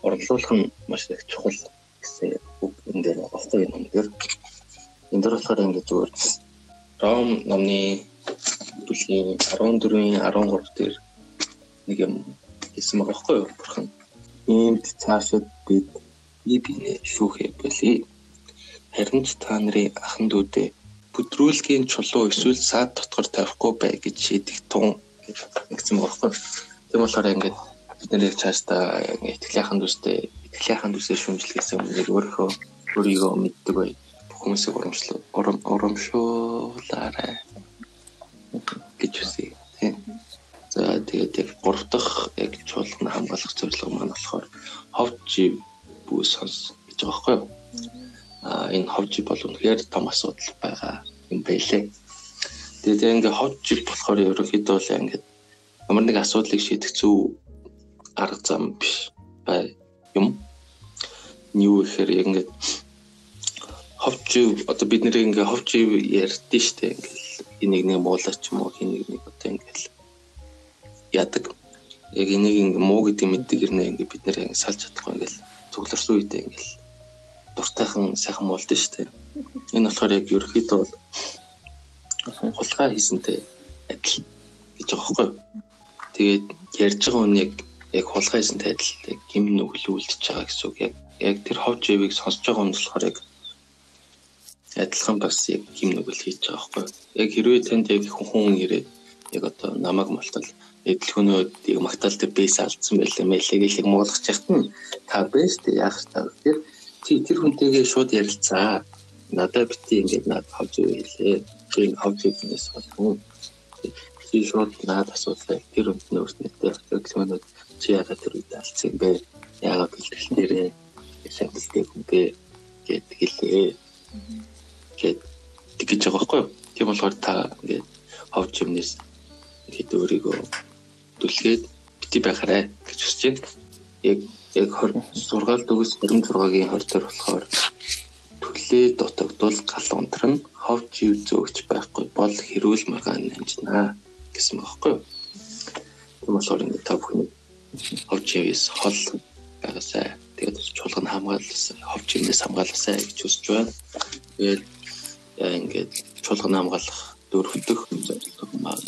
орлуулах нь маш их чухал гэсэн үг энэ дээр багтаа юм дээр. Энэ дээр болохоор ингэ зүгээр Ром номны бүлгийн 14-ийн 13 дээр нэг юм хэлсэн байгаа байхгүй юу? Бурхан Иймд цаашид бид бие биенээ шүүхэ болъё. Харин ч та нарын ахан дүүдээ бүдрүүлгийн чулуу эсвэл саад дотор тавихгүй бай гэж шийдэх тун гэсэн байхгүй. Тийм болохоор ингээд бид нэр цаашдаа итгэлийнхэн дүүстэй итгэлийнхэн дүүсээ шүмжлэхээс өмнө өөрийнхөө өөрийгөө мэддэг бай. Бүх хүмүүсийг урамшлуу урамшуулаарай гэж үсэ. Тийм. За тэгээд яг гурав дахь яг чуулган хамгаалах зорилго маань болохоор ховж бүү сонс гэж байгаа байхгүй юу? А энэ ховж бол үнэхээр том асуудал байгаа юм байлээ. Тэгээд ингээ ховж болохоор ерөнхийдөө л ингээ ямар нэг асуудлыг шийдэх зөв арга зам биш бай юм. Юу гэхээр ингээ ховж одоо бид нэр ингээ ховж ярьдэн штэ ингээл энийг нэг муулаач юм уу хин нэг нэг одоо ингээл яадаг. Яг энийг ингээ муу гэдэг мэддэг ирнэ ингээ бид нэр ингээ салж чадахгүй ингээл цугларсан үедээ ингээл дуртайхан сайхан болдсон шүү дээ. Энэ болохоор яг ерөөхдөө бол хулгай хийсэнтэй адил гэж байгаа байхгүй? Тэгээд ярьж байгаа хүн яг хулгай хийсэнтэй адил гим нүглүүлж байгаа гэсэн үг. Яг яг тэр хов живийг сонсож байгаа хүн болохоор яг адилхан бас яг гим нүгэл хийж байгаа байхгүй? Яг хэрвээ танд яг хүн хүн ирээд яг одоо намайг малтал эдлхөнөөдийг магтаалтай бэс алдсан байлаа. Мэлээ гэлэг муулгах чахт нь та бэс тэг яах та? Тэр чи тэр хүнтэйгээ шууд ярилцаа. Надад бити ингээд над хавж хэлээ. Чи хавж хэлнээс болов чи шууд над асуудлаа тэр хүнд нөөснөтэй эдлхөнөөд чи яагаад тэр үед алдсан бэ? Яагаад бэлтгэл нэрээ сандалтай хүн бэ? Гэд хэлээ. Гэд тэгэж байгаа байхгүй юу? Тийм болохоор та ингээд хавж юмнээс хэд өөрийгөө түлхээд бити байхаарай гэж хүсэж байна. Яг яг 20 сургаал төгс 26-гийн 20 дээр болохоор төлөө дутагдвал гал унтран хов жив зөөгч байхгүй бол хэрүүл маргаан намжнаа гэсэн багхгүй. Тийм болохоор ингэ та бүхэн хов живээс хол байгаасай. Тэгээд чуулган хамгаалсан хов живнээс хамгааласай гэж хүсэж байна. Тэгээд ингээд чуулган хамгаалах дөрөвдөх зорилго маань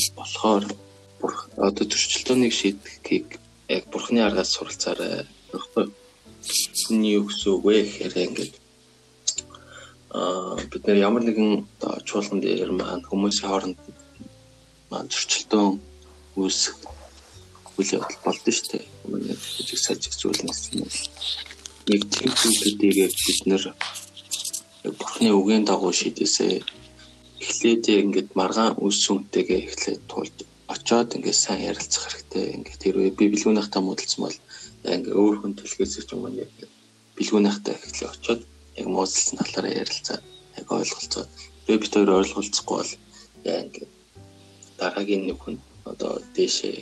болохоор одоо төрчлөлтөнийг шийдэхийг яг бурхны аргаас суралцаарай. Тэгэхгүй. Миний юу гэсэн үг вэ гэхээр ингээд аа бид нэр ямар нэгэн чуулган дээр маань хүмүүсийн хооронд маань төрчлөлтөө үүсэх үйл явдал болдсон шүү дээ. Манай жиг сажиг зүйлнээс нэг тийм зүйлүүдийг бид нэр бурхны үгийн дагуу шийдээсэй. Эхлээд ингээд маргаан үс сүнтэйгээ эхлээд тулж очоод ингээд сайн ярилцах хэрэгтэй. Ингээд хэрвээ би бэлгүүнийхтэй муудалцсан бол ингээд өөр хүн төлгөөс ч юм уу яг бэлгүүнийхтэй ихлэ очоод яг муудалцсан талаараа ярилцаа. Яг ойлголцоо. Би бид хоёр ойлголцохгүй бол яа ингээд дараагийн нэг хүн одоо дээшээ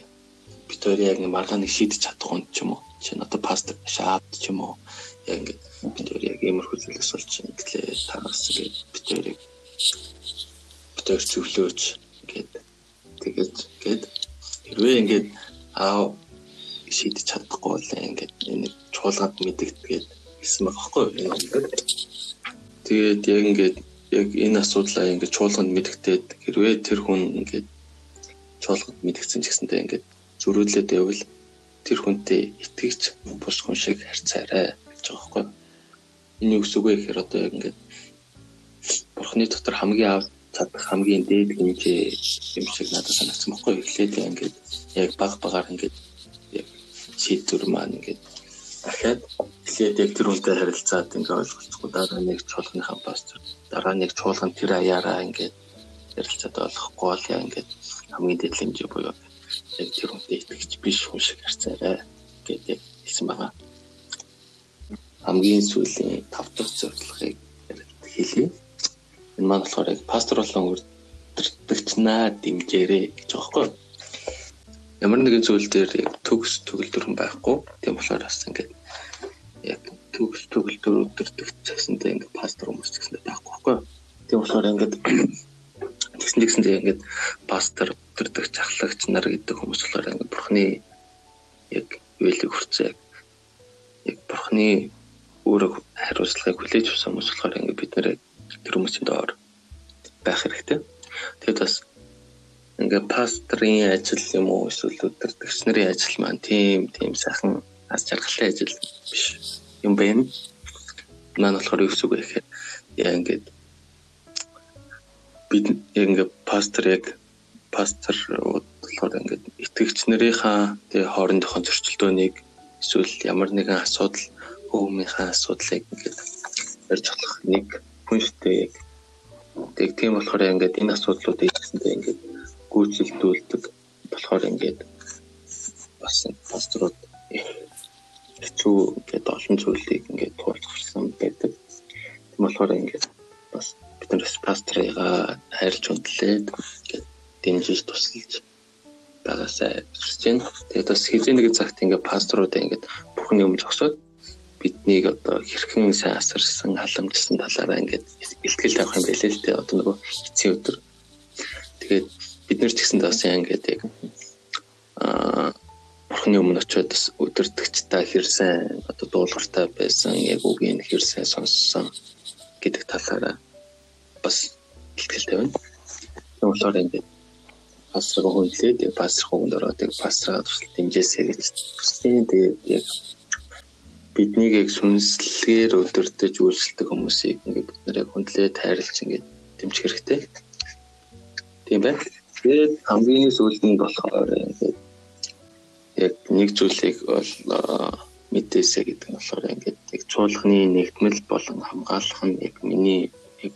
бид хоёр яг маргаа нэг шийдэж чадах хүн ч юм уу. Чинь одоо пастор шаад ч юм уу. Яг ингээд бид хоёр яг иймэрхүү зүйлээс болж ингээд танаас ингээд бид хоёрыг бид хоёр зөвлөөж ингээд тэгээд гээд хэрвээ ингээд аа шийдэж чадахгүй бол ингээд энэ чуулганд мэдэгдгээд гэсэн байгаа байхгүй энэ ингээд тэгээд яг ингээд яг энэ асуудлаа ингээд чуулганд мэдэгдээд хэрвээ тэр хүн ингээд чуулганд мэдгдсэн ч гэсэнтэй ингээд зөрүүлээд байвал тэр хүнтэй итгэж бус хүн шиг харьцаарай гэж байгаа байхгүй энэ юу. Гэсэн үг вэ гэхээр одоо яг ингээд бурхны дотор хамгийн аав чадах хамгийн дээд хэмжээ юм шиг надад санагдсан байхгүй эхлээд ингээд яг баг багаар ингээд яг шийдвэр маань ингээд дахиад эхлээд яг тэр үнтэй харилцаад ингээд ойлголцохгүй дараа нэг чуулганыхаа пастор дараа нэг чуулган тэр аяараа ингээд ярилцаад болохгүй бол яа ингээд хамгийн дээд хэмжээ буюу яг тэр хүнтэй итгэж биш хүн шиг харцаарай гэдэг хэлсэн байгаа. Хамгийн сүүлийн 5 дахь зорилгыг хэлье. Энэ маань болохоор яг пастор болон үрдэгчнаа дэмжээрэй гэж байгаа юу? ямар нэгэн зүйл дээр яг төгс төгөлдөр байхгүй. Тийм болохоор бас ингээд яг төгс төгөлдөр цагсантай ингээд пастор хүмүүс гэсэндээ байхгүй байхгүй. Тийм болохоор ингээд тэгсэн тэгсэндээ ингээд пастор өдөртөг чахлагч нар гэдэг хүмүүс болохоор ингээд бурхны яг үйлийг хүрцээ яг бурхны өөрөө хариуцлагыг хүлээж авсан хүмүүс болохоор ингээд бид нэр тэр хүмүүсийн доор байх хэрэгтэй. Тэгээд бас ингээ пастрын ажил юм уу эсвэл өдөртөгч нарын ажил маань тийм тийм сайхан аз жаргалтай ажил биш юм байна. Маань болохоор юу гэсэн үг вэ гэхээр яа ингээд бид ингээ пастор яг пастор болохоор ингээд итгэгч нарынхаа тэгээ хоорондынхон зөрчилдөөнийг эсвэл ямар нэгэн асуудал хүмүүсийн асуудлыг ингээд барьж болох нэг хүнштэй яг тэг тийм болохоор ингээд энэ асуудлуудыг гэсэндээ ингээд гүйцэлдүүлдэг болохоор ингээд бас пасторууд хэцүү ингээд олон зүйлийг ингээд туулсан байдаг. Тийм болохоор ингээд бас бид нар пастрыгаа хайрч унтлээд ингээд дэмжиж тусалж байгаасаа хүсэж байна. Тэгээд бас хэзээ нэг цагт ингээд пасторуудаа ингээд бүхний өмнө зогсоод биднийг одоо хэрхэн сайн асарсан халамжилсан талаараа ингээд ихтгэл тавих юм байлээ л дээ. Одоо нөгөө эцсийн өдөр тэгээд бид нэр ч гэсэн бас ингээд яг аа бурхны өмнө очиод бас өдөртөгчтэй хэрсэн одоо дуулууртай байсан яг үгийг хэрсэн сонссон гэдэг талаараа бас ихтэй байна. Тийм болохоор ингээд пастрыг хөндлөө тэгээ пастрын өмнө ороод тэгээ пастраа туслах дэмжээсэй гэж хүссэн. Тэгээ яг биднийг яг сүнслэгээр өдөртөж үйлчлдэг хүмүүсийг ингээд бид нарыг хөндлөө тайрлж ингээд дэмжих хэрэгтэй. Тийм байна. Тэгээд хамгийн сүүлд нь болохоор ингээд яг нэг зүйлийг бол мэдээсэ гэдэг нь болохоор ингээд яг чуулганы нэгтмэл болон хамгаалах нь яг миний яг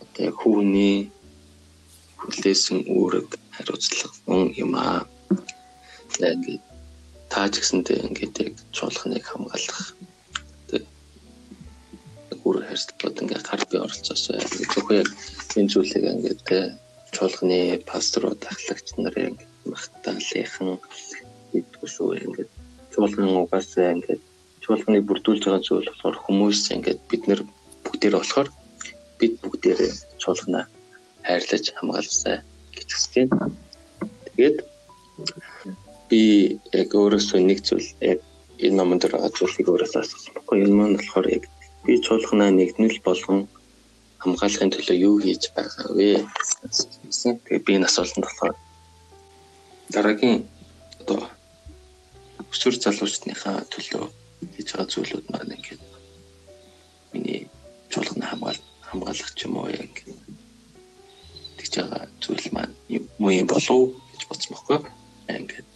одоо яг хүүний хүлээсэн үүрэг хариуцлага юм аа. Яг тааж гэсэнтэй ингээд яг чуулганыг хамгаалах үүрэг харьцуулбад ингээд гар би оролцоосоо. Зөвхөн яг энэ зүйлийг ингээд чуулганы пасторууд ахлагч нарын магтаалынхан гэдгүү шүү. Ингээд чуулган угаасаа ингээд чуулганыг бүрдүүлж байгаа зүйл болохоор хүмүүс ингээд бид нэр бүгдээр болохоор бид бүгдээр чуулганаа хайрлаж хамгаалсаа гэж байна. Тэгээд би яг өөрөөсөө нэг зүйл яг энэ номонд байгаа зүйлийг өөрөөсөө асуусан байхгүй энэ маань болохоор яг би чуулганаа нэгнэл болгон хамгаалахын төлөө юу хийж байгаа вэ гэсэн. Тэгээ би энэ асуултанд болохоор дараагийн одоо өсвөр залуучдынхаа төлөө хийж байгаа зүйлүүд маань ингээд миний чуулганы хамгаал хамгаалах ч юм уу яг тэгж байгаа зүйл маань муу юм болов гэж бодсон байхгүй ингээд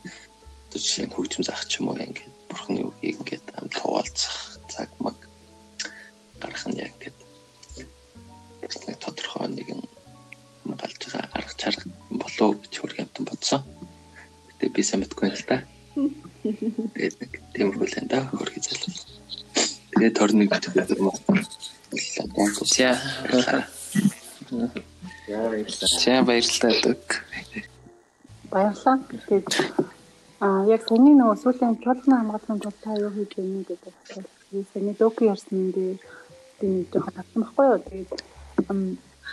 жишээ нь хөгжим заах ч юм уу ингээд бурхны үгийг ингээд хамт хуваалцах цаг маг гарах нь яг ингээд нэг тодорхой нэгэн хамгаалж байгаа арга чарга болов гэж хөрг амтан бодсон. Гэтэ би сайн мэдгүй л та. Тэгээд нэг тиймэрхүү л энэ да хөрг залуу. Тэгээд торныг гэдэг юм уу? За. За баярлалаа. Баярлалаа. Тэгээд а яг саний нөгөө сүүлийн чуулганы хамгаалсан тул та юу хийж байна гэдэг асуулт. Би саний локи ярьсан дээр би нэг жоохон татсан байхгүй юу. Тэгээд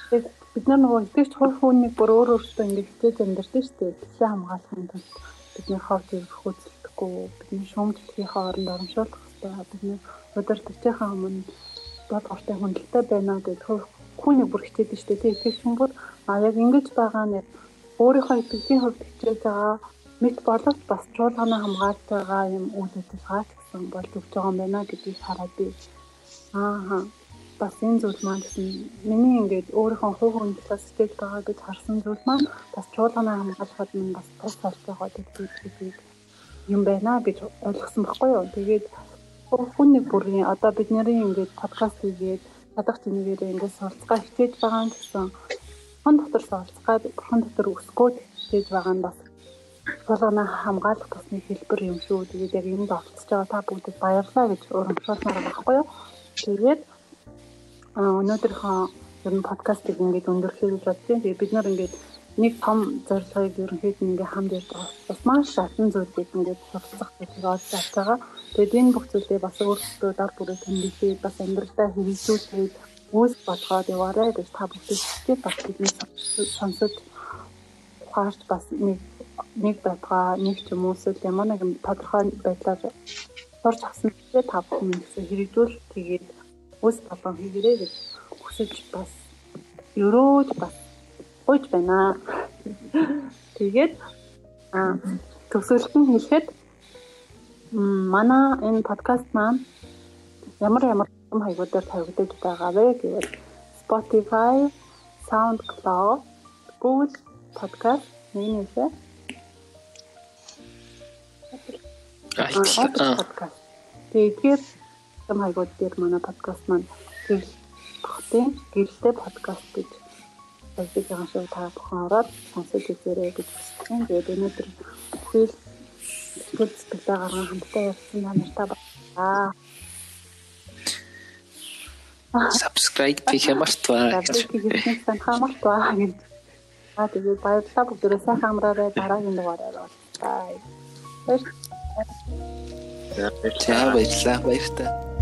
Тэгээд бид нар нөгөө итгэж хувь хүнийг бүр өөр өөртөө ингэ хитэж амьдэрдэг шүү дээ. Тэсээ хамгаалахын тулд бидний хав зэрэг хөөцөлдөхгүй, бидний шуумжлахынхаа оронд оромшуулах хэрэгтэй. Бидний өдөр төчөөхөн өмнө бод ортой хүндэлтэй байна гэдэг хувь хүнийг бүр хичээдэг шүү дээ. Итгэж хүн бүр а яг ингэж байгаа нь өөрийнхөө итгэлийн хувьд хичээж байгаа мэд боловч бас чуулганы хамгаалж байгаа юм үйл ажиллагаа гэсэн болж өгч байгаа юм байна гэдгийг хараад би аа бас энэ зүйл маань гэсэн миний ингээд өөрийнхөө хувь хүндлээс сэтгэл байгаа гэж харсан зүйл маань бас чуулганы хамгаалахад минь бас тус болж байгаа гэдэг юм байна гэж ойлгосон байхгүй юу. Тэгээд хүний бүрийн одоо бидний ингээд подкаст хийгээд чадах зэнийгээр ингээд суралцгаа хичээж байгаа нь гэсэн хон дотор суралцгаа хон дотор өсгөөд хичээж байгаа нь бас болгоно хамгаалах тусны хэлбэр юм шүү. Тэгээд яг юмд оролцож байгаа та бүгдэд баярлалаа гэж урамшуулмаар байхгүй юу? Тэгээд өнөөдрийнхөө ер нь подкастыг ингээд өндөрлөхийг бодсон. Тэгээд бид нар ингээд нэг том зорилгыг ерөнхийд нь ингээд хамт ярьж байгаа. Бас маш шатан зүйлийг ингээд суралцах гэж олж авч байгаа. Тэгээд энэ бүх зүйлээ бас өөрсдөө дар бүрээ тэмдэглээд бас амьдралдаа хэрэгжүүлээд үүс болгоод яваарэ гэж та бүгдээ бас бидний сонсож ухаарч бас нэг нэг байтгаа нэг ч юм уу эсвэл ямар нэгэн тодорхой байдлаар сурч авсан гэдэг та бүхэн гэсэн хэрэгжүүл тэгээд үс болон хийгэрээ гэж хүсэж бас өрөөж бас гойж байна. Тэгээд а төсөөлтөн хэлэхэд манай энэ подкаст маань ямар ямар том хаягуудаар тавигдаж байгаа вэ гэвэл Spotify, SoundCloud, Google Podcast подкаст. Тэгээд том хайгууд дээр манай подкаст маань гэрэл тогтын гэрэлтэй подкаст гэж хэлж байгаа шүү та бүхэн ороод сонсож үзээрэй гэж хүсэж. Тэгээд өнөөдөр бүхэл сэтгэл сэтгэлээ гарган хамтдаа ярьсан намартаа баярлалаа. Subscribe хийх мартваа. Subscribe хийх мартваа гэж. Аа тэгээд баярлалаа бүгдээ сайн хамраарай дараагийн дугаараар болцгаая. За баярлалаа баярлалаа.